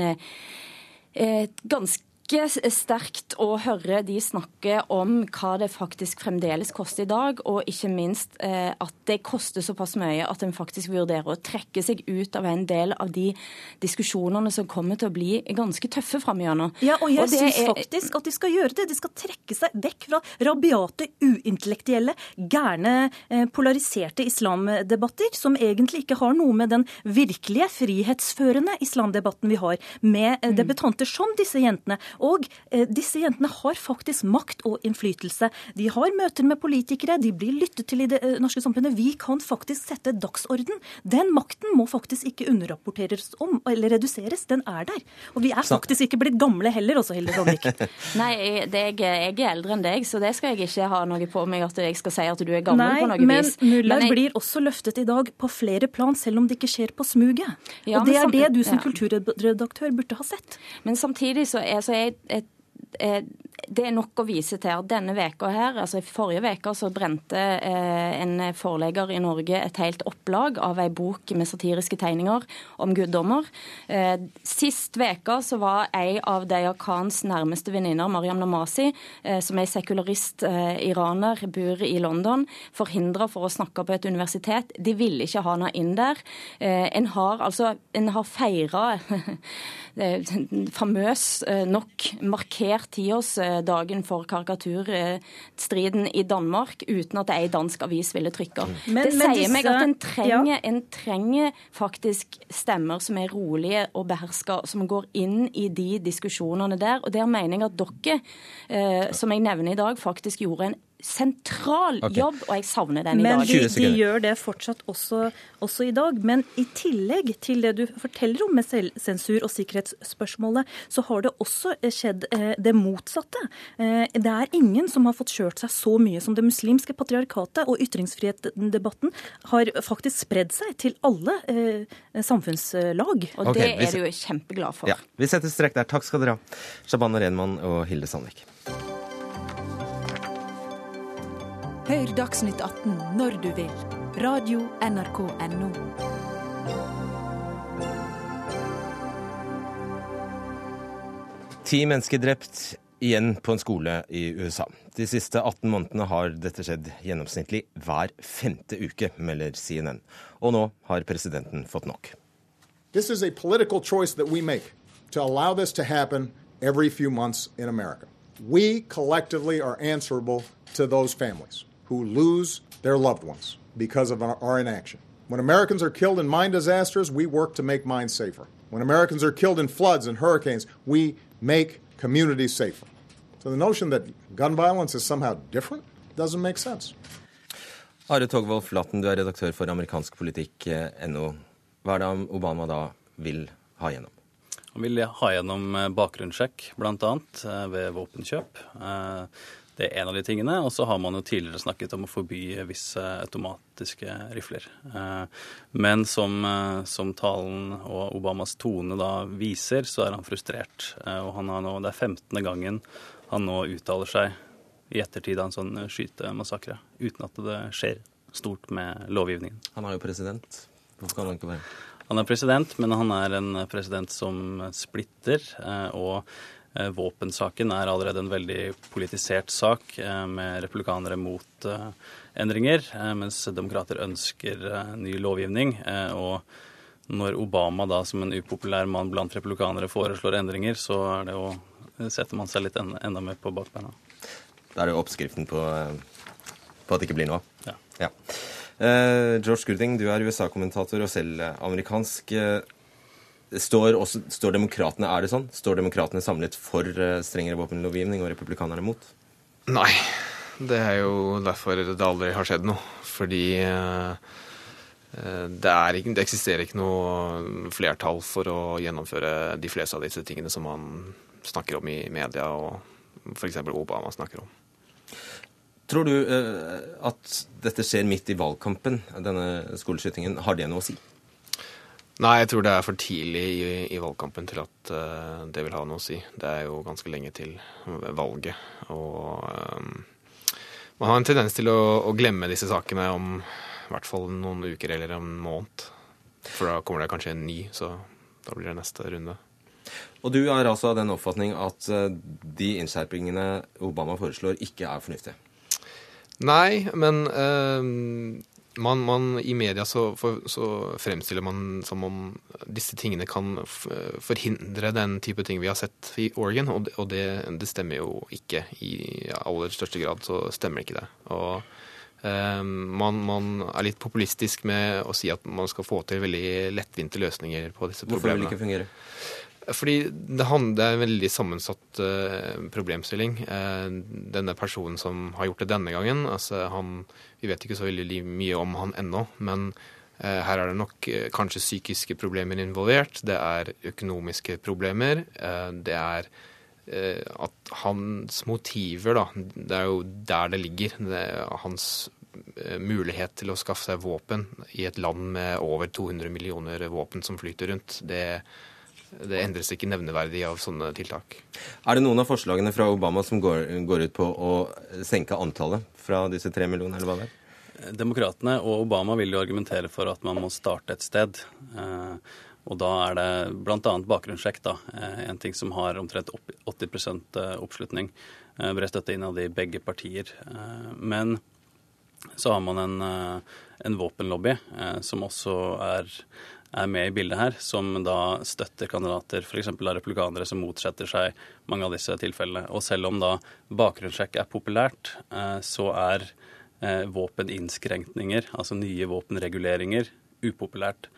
eh, ganske ikke sterkt å høre de snakke om hva det faktisk fremdeles koster i dag, og ikke minst eh, at det koster såpass mye at en faktisk vurderer å trekke seg ut av en del av de diskusjonene som kommer til å bli ganske tøffe framover. Ja, og jeg og syns er... faktisk at de skal gjøre det. De skal trekke seg vekk fra rabiate, uintellektuelle, gærne, eh, polariserte islamdebatter, som egentlig ikke har noe med den virkelige frihetsførende islamdebatten vi har, med eh, mm. debutanter som disse jentene. Og eh, disse jentene har faktisk makt og innflytelse. De har møter med politikere, de blir lyttet til i det eh, norske samfunnet. Vi kan faktisk sette dagsorden. Den makten må faktisk ikke underrapporteres om eller reduseres. Den er der. Og vi er faktisk ikke blitt gamle heller, også, Hilde Sandvik. *laughs* Nei, jeg, jeg, er eldre enn deg, så det skal jeg ikke ha noe på meg at jeg skal si at du er gammel Nei, på noe men vis. Muller jeg... blir også løftet i dag på flere plan, selv om det ikke skjer på smuget. Ja, og det er det du som ja. kulturredaktør burde ha sett. Men samtidig så er, så er et, det er nok å vise til denne veka her, altså i forrige veke så brente eh, en forlegger i Norge et helt opplag av ei bok med satiriske tegninger om guddommer. Eh, sist veka så var ei av Deya Khans nærmeste venninner, Mariam Namasi, eh, som er sekularist eh, iraner, bor i London, forhindra for å snakke på et universitet. De ville ikke ha henne inn der. Eh, en har altså en har feira *laughs* famøs eh, nok markert tiårs dagen for karikaturstriden i Danmark uten at ei dansk avis ville trykke. Mm. Men, det sier disse, meg at en trenger, ja. en trenger, faktisk stemmer som er rolige og beherska, som går inn i de diskusjonene der. Og der mener jeg at dere, eh, som jeg nevner i dag, faktisk gjorde en sentral okay. jobb, og jeg savner den i dag. Men de, de, gjør det fortsatt også, også, i dag. Men i tillegg til det du forteller om med selvsensur og sikkerhetsspørsmålet, så har det også skjedd eh, det motsatte. Eh, det er ingen som har fått kjørt seg så mye som det muslimske patriarkatet, og ytringsfrihetsdebatten har faktisk spredd seg til alle eh, samfunnslag. Og okay, det er du jo kjempeglad for. Ja, vi setter strek der. Takk skal dere ha, Shabana Renman og Hilde Sandvik. Hør Dagsnytt 18 når du vil. Radio NRK Radio.nrk.no. Ti mennesker drept igjen på en skole i USA. De siste 18 månedene har dette skjedd gjennomsnittlig hver femte uke, melder CNN. Og nå har presidenten fått nok. This is a political choice that we make to allow this to happen every few months in America. We collectively are answerable to those families who lose their loved ones because of our inaction. When Americans are killed in mine disasters, we work to make mine safer. When Americans are killed in floods and hurricanes, we make communities safer. So the notion that gun violence is somehow different doesn't make sense. Are Togvold Flaten, du er redaktør for amerikansk politikk, NO. Hva er det Obama da vil ha gjennom? Han vil ha gjennom bakgrunnssjekk, bl.a. ved våpenkjøp. Det er en av de tingene. Og så har man jo tidligere snakket om å forby visse automatiske rifler. Men som, som, talen og Obamas tone da viser, så er han frustrert. Og han har nå, det er 15. gangen han nå uttaler seg i ettertid av en sånn skytemassakre, uten at det skjer stort med lovgivningen. Han er jo president. Hvorfor kan han ikke være Han er president, men han er en president som splitter. Og Eh, våpensaken er allerede en veldig politisert sak, eh, med republikanere mot eh, endringer, mens demokrater ønsker ny lovgivning. Og når Obama da som en upopulær mann blant republikanere foreslår endringer, så er det jo, setter man seg litt enda, enda mer på bakbeina. Da er det jo oppskriften på, på, at det ikke blir noe av. Ja. ja. Eh, George Gooding, du er USA-kommentator og selv amerikansk. Står, også, står demokratene, er det sånn? Står demokratene samlet for eh, strengere våpenlovgivning og republikanerne mot? Nei. Det er jo derfor det aldri har skjedd noe. Fordi eh, eh, det, ikke, det, eksisterer ikke noe flertall for å gjennomføre de fleste av disse tingene som man snakker om i media, og f.eks. Obama snakker om. Tror du at dette skjer midt i valgkampen, denne skoleskytingen? Har det noe å si? Nei, jeg tror det er for tidlig i, i valgkampen til at uh, det vil ha noe å si. Det er jo ganske lenge til valget. Og um, man har en tendens til å, å, glemme disse sakene om i hvert fall noen uker eller en måned. For da kommer det kanskje en ny, så da blir det neste runde. Og du er altså av den oppfatning at uh, de innskjerpingene Obama foreslår, ikke er fornuftige? Nei, men uh, man, man, I media så, for, så, fremstiller man som om disse tingene kan forhindre den type ting vi har sett i Oregon, og, det, og det, det stemmer jo ikke. I aller største grad så stemmer ikke det. Og eh, man, man, er litt populistisk med å si at man skal få til veldig lettvinte løsninger på disse problemene. Hvorfor vil det ikke fungere? Fordi det, er en veldig sammensatt uh, problemstilling. Uh, denne personen som har gjort det denne gangen, altså han, vi vet ikke så veldig mye om han ennå, men uh, her er det nok kanskje psykiske problemer involvert. Det er økonomiske problemer. det er at hans motiver, da, det er jo der det ligger. Det hans mulighet til å skaffe seg våpen i et land med over 200 millioner våpen som flyter rundt. det er det endres ikke nevneverdig av sånne tiltak. Er det noen av forslagene fra Obama som går, går ut på å senke antallet fra disse tre millionene, eller hva det er? Demokratene og Obama vil jo argumentere for at man må starte et sted. Eh, og da er det bl.a. bakgrunnssjekk, da. Eh, en ting som har omtrent 80 eh, oppslutning. Bred støtte innad i begge partier. Men så har man en, en våpenlobby som også er er med i bildet her, som da støtter kandidater, f.eks. av republikanere som motsetter seg mange av disse tilfellene. Og selv om da bakgrunnssjekk er populært, eh, så er eh, våpeninnskrenkninger, altså nye våpenreguleringer, upopulært.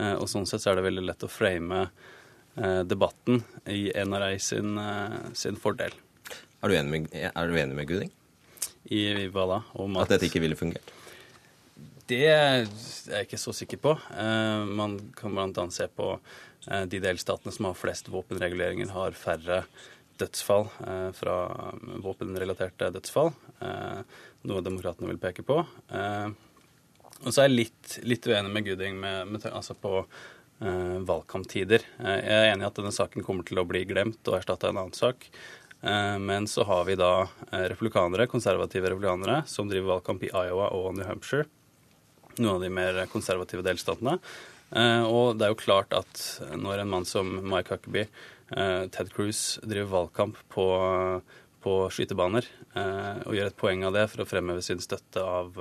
Eh, og sånn sett så er det veldig lett å frame debatten i NRA sin, sin fordel. Er du enig med, er du enig med Guding? I, i hva da? Om at, at dette ikke ville fungert? Det er jeg ikke så sikker på. Eh, man kan bl.a. se på eh, de delstatene som har flest våpenreguleringer, har færre dødsfall eh, fra våpenrelaterte dødsfall. Noe demokratene vil peke på. Og så er jeg litt, litt uenig med Gooding med, med, altså på valgkamptider. Jeg er enig i at denne saken kommer til å bli glemt og erstatte en annen sak. Men så har vi da republikanere, konservative republikanere som driver valgkamp i Iowa og New Hampshire noen av de mer konservative delstatene. Eh, og det er jo klart at når en mann som Mike Huckabee, eh, Ted Cruz, driver valgkamp på, på skytebaner eh, og gjør et poeng av det for å fremheve sin støtte av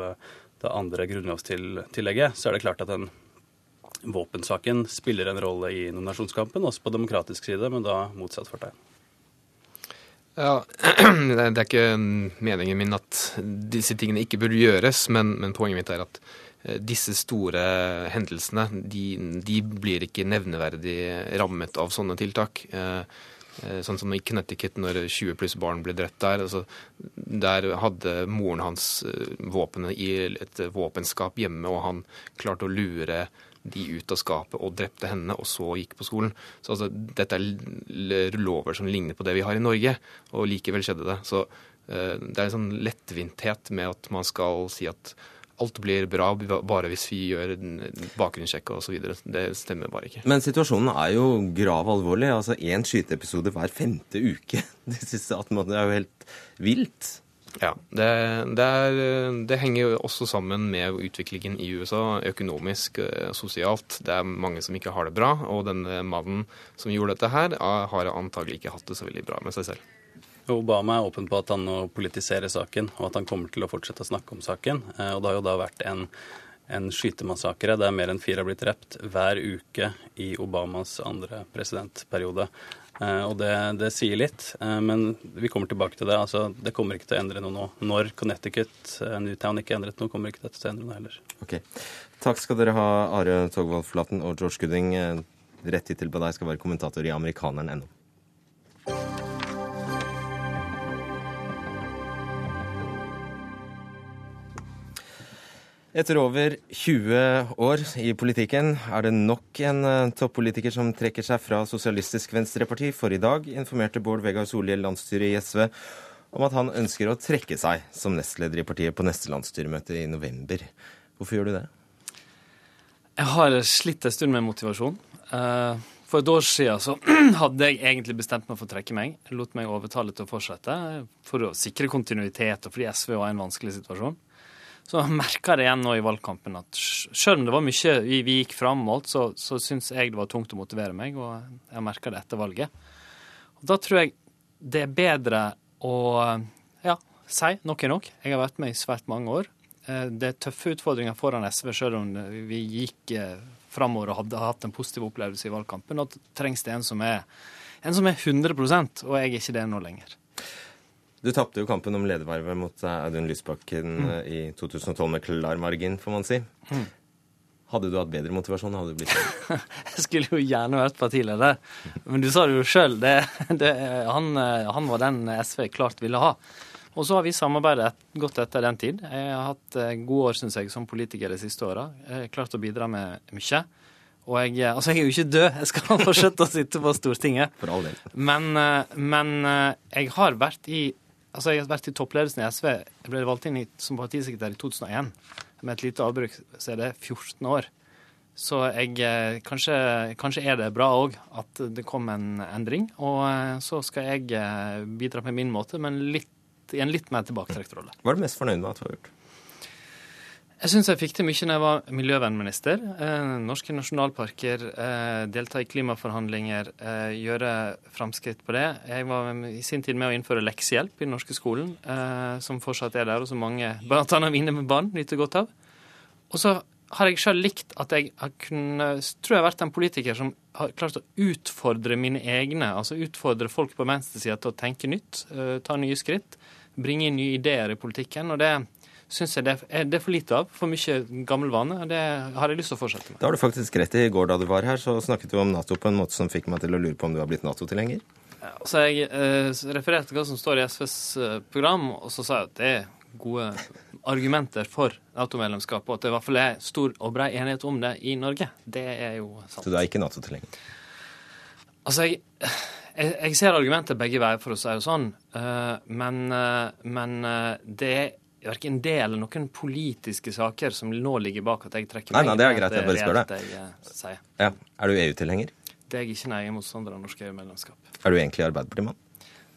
det andre grunnlovstillegget, så er det klart at den våpensaken spiller en rolle i nominasjonskampen, også på demokratisk side, men da motsatt fortegn. Ja, *clears throat* Det er ikke meningen min at disse tingene ikke burde gjøres, men, men poenget mitt er at disse store hendelsene de, de, blir ikke nevneverdig rammet av sånne tiltak. Eh, eh, sånn som i Connecticut, når 20 pluss barn ble drept der. Altså, der hadde moren hans våpenet i et våpenskap hjemme, og han klarte å lure de ut av skapet og drepte henne, og så gikk på skolen. Så altså, dette er lover som ligner på det vi har i Norge, og likevel skjedde det. Så det er en sånn lettvinthet med at man skal si at alt blir bra bare hvis vi gjør bakgrunnssjekk osv. Det stemmer bare ikke. Men situasjonen er jo grav alvorlig. Altså Én skyteepisode hver femte uke de siste 18 månedene er jo helt vilt. Ja, det, det, er, det, henger jo også sammen med utviklingen i USA, økonomisk, eh, sosialt. Det er mange som ikke har det bra, og denne mannen som gjorde dette her, har antagelig ikke hatt det så veldig bra med seg selv. Obama er åpen på at han nå politiserer saken, og at han kommer til å fortsette å snakke om saken. Eh, og det har jo da vært en, en skytemassakre der mer enn fire har blitt drept hver uke i Obamas andre presidentperiode. Eh, og det, det, sier litt, eh, men vi kommer tilbake til det. Altså, det kommer ikke til å endre noe nå. Når Connecticut, Newtown ikke endret noe, kommer ikke dette til å endre noe heller. Okay. Takk skal dere ha, Are Togvold Flaten og George Gooding. Rett hittil på deg skal være kommentator i amerikaneren.no. Etter over 20 år i politikken er det nok en uh, toppolitiker som trekker seg fra Sosialistisk Venstreparti, for i dag informerte Bård Vegar Solhjell landsstyret i SV om at han ønsker å trekke seg som nestleder i partiet på neste landsstyremøte i november. Hvorfor gjør du det? Jeg har slitt en stund med motivasjon. Uh, for et år siden så *clears throat* hadde jeg egentlig bestemt meg for å trekke meg. Jeg lot meg overtale til å fortsette for å sikre kontinuitet og fordi SV var i en vanskelig situasjon. Så jeg merka det igjen nå i valgkampen at selv om det var mye vi, vi gikk fram mot, så, så syns jeg det var tungt å motivere meg, og jeg merka det etter valget. Og da tror jeg det er bedre å ja, si nok er nok. Jeg har vært med i svært mange år. Eh, det er tøffe utfordringer foran SV, selv om vi gikk eh, framover og hadde hatt en positiv opplevelse i valgkampen. Nå trengs det en som er, en som er 100 og jeg er ikke det nå lenger. Du tapte jo kampen om ledervervet mot eh, Audun Lysbakken mm. Eh, i 2012 med klar margin, får man si. Mm. Hadde du hatt bedre motivasjon? hadde du blitt *laughs* Jeg skulle jo gjerne vært partileder, men du sa det jo sjøl. Han, eh, han, var den SV klart ville ha. Og så har vi samarbeidet godt etter den tid. Jeg har hatt gode år, syns jeg, som politiker de siste åra. Klart å bidra med mye. Og jeg, altså jeg er jo ikke død, jeg skal *laughs* fortsette å sitte på Stortinget. For all del. Men, men jeg har vært i Altså, jeg har vært i toppledelsen i SV. Jeg ble valgt inn som partisekretær i 2001. Med et lite avbruk så er det 14 år. Så jeg, eh, kanskje, kanskje er det bra òg at det kom en endring. Og eh, så skal jeg eh, bidra på min måte, men litt, i en litt mer tilbaketrukket rolle. Hva er du mest fornøyd med at du har gjort? Jeg syns jeg fikk til mye når jeg var miljøvernminister. Eh, norske nasjonalparker, eh, delta i klimaforhandlinger, eh, gjøre framskritt på det. Jeg var i sin tid med å innføre leksehjelp i den norske skolen, som fortsatt er der, og som mange, bl.a. mine barn, nyter godt av. Og så har jeg sjøl likt at jeg har kunnet, tror jeg har vært en politiker som har klart å utfordre mine egne, altså utfordre folk på venstresida til å tenke nytt, ta nye skritt, bringe inn nye ideer i politikken. og det syns jeg det er, det er, for lite av. For mye gammel vane. og Det har jeg lyst til å fortsette med. Da har du faktisk rett i. I går da du var her, så snakket du om Nato på en måte som fikk meg til å lure på om du har blitt Nato-tilhenger. Så Jeg eh, refererte hva som står i SVs eh, program, og så sa jeg at det er gode argumenter for Nato-medlemskap, og at det i hvert fall er stor og brei enighet om det i Norge. Det er jo sant. Så du er ikke Nato-tilhenger? Altså, jeg, *sighs* jeg, jeg, ser argumenter begge veier, for å si det sånn. Uh, men, men det verken det eller noen politiske saker som nå ligger bak at jeg trekker meg. Nei, nei, det er greit, jeg bare spør deg. Jeg, eh, ja. Er du EU-tilhenger? Det er jeg ikke, nei. Jeg er motstander av norsk EU-medlemskap. Er du egentlig Arbeiderpartimann?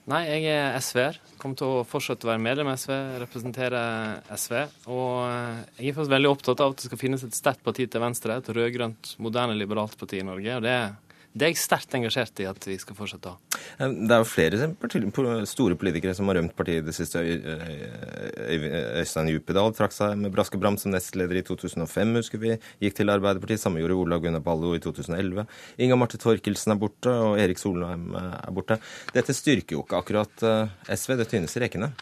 Nei, jeg er SV-er. Kommer til å fortsette å være medlem av SV, representere SV. Og eh, jeg er faktisk veldig opptatt av at det skal finnes et sterkt parti til venstre, et rød-grønt, moderne, liberalt parti i Norge. og det er det er jeg sterkt engasjert i at vi skal fortsette å ha. Det er jo flere store politikere som har rømt partiet i det siste. Øystein Djupedal trakk seg med braske bram som nestleder i 2005, husker vi. Gikk til Arbeiderpartiet. Samme gjorde Olav Gunnar Ballo i 2011. Inga Marte Torkelsen er borte, og Erik Solheim er borte. Dette styrker jo ikke akkurat eh, SV, det tynnes i rekkene.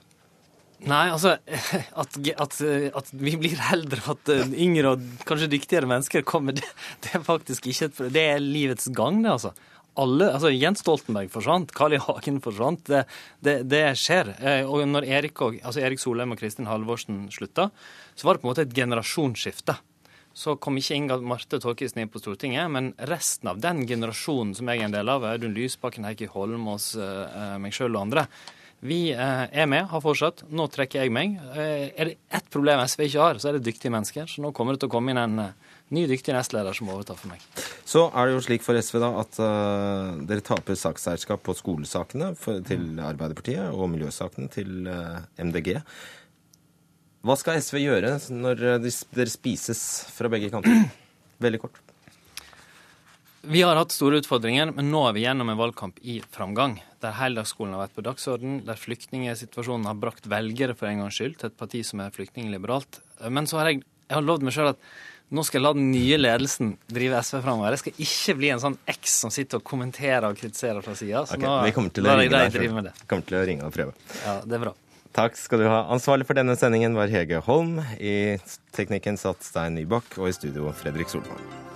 Nei, altså *laughs* at, at, at, vi blir eldre, at eh, yngre og kanskje dyktigere mennesker kommer, det, det er faktisk ikke et Det er livets gang, det, altså. Alle, altså Jens Stoltenberg forsvant, Carl I. Hagen forsvant. Det, det, det, skjer. Eh, og når Erik, og, altså Erik Solheim og Kristin Halvorsen slutta, så var det på en måte et generasjonsskifte. så kom ikke Inga Marte Thorkildsen inn på Stortinget, men resten av den generasjonen som jeg er en del av, Audun Lysbakken, Heikki Holmås, eh, meg sjøl og andre, vi eh, er med, har fortsatt. Nå trekker jeg meg. Eh, er det ett problem SV ikke har, så er det dyktige mennesker. Så nå kommer det til å komme inn en ny dyktig nestleder som overtar for meg. Så er det jo slik for SV da at uh, dere taper sakseierskap på skolesakene for, til Arbeiderpartiet og miljøsakene til uh, MDG. Hva skal SV gjøre når dere spises fra begge kanter? *clears throat* Veldig kort. Vi har hatt store utfordringer, men nå er vi gjennom en valgkamp i framgang. Der heldagsskolen har vært på dagsorden, der flyktningsituasjonen har brakt velgere for en gangs skyld til et parti som er flyktningliberalt. Men så har jeg, jeg har lovd meg sjøl at nå skal jeg la den nye ledelsen drive SV framover. Jeg skal ikke bli en sånn X som sitter og kommenterer og kritiserer fra sida. Så okay, nå vi kommer til å ringe deg, drive kommer til å ringe og prøve. Ja, det er bra. Takk skal du ha. Ansvarlig for denne sendingen var Hege Holm. I teknikken satt Stein Nybakk, og i studio Fredrik Solvang.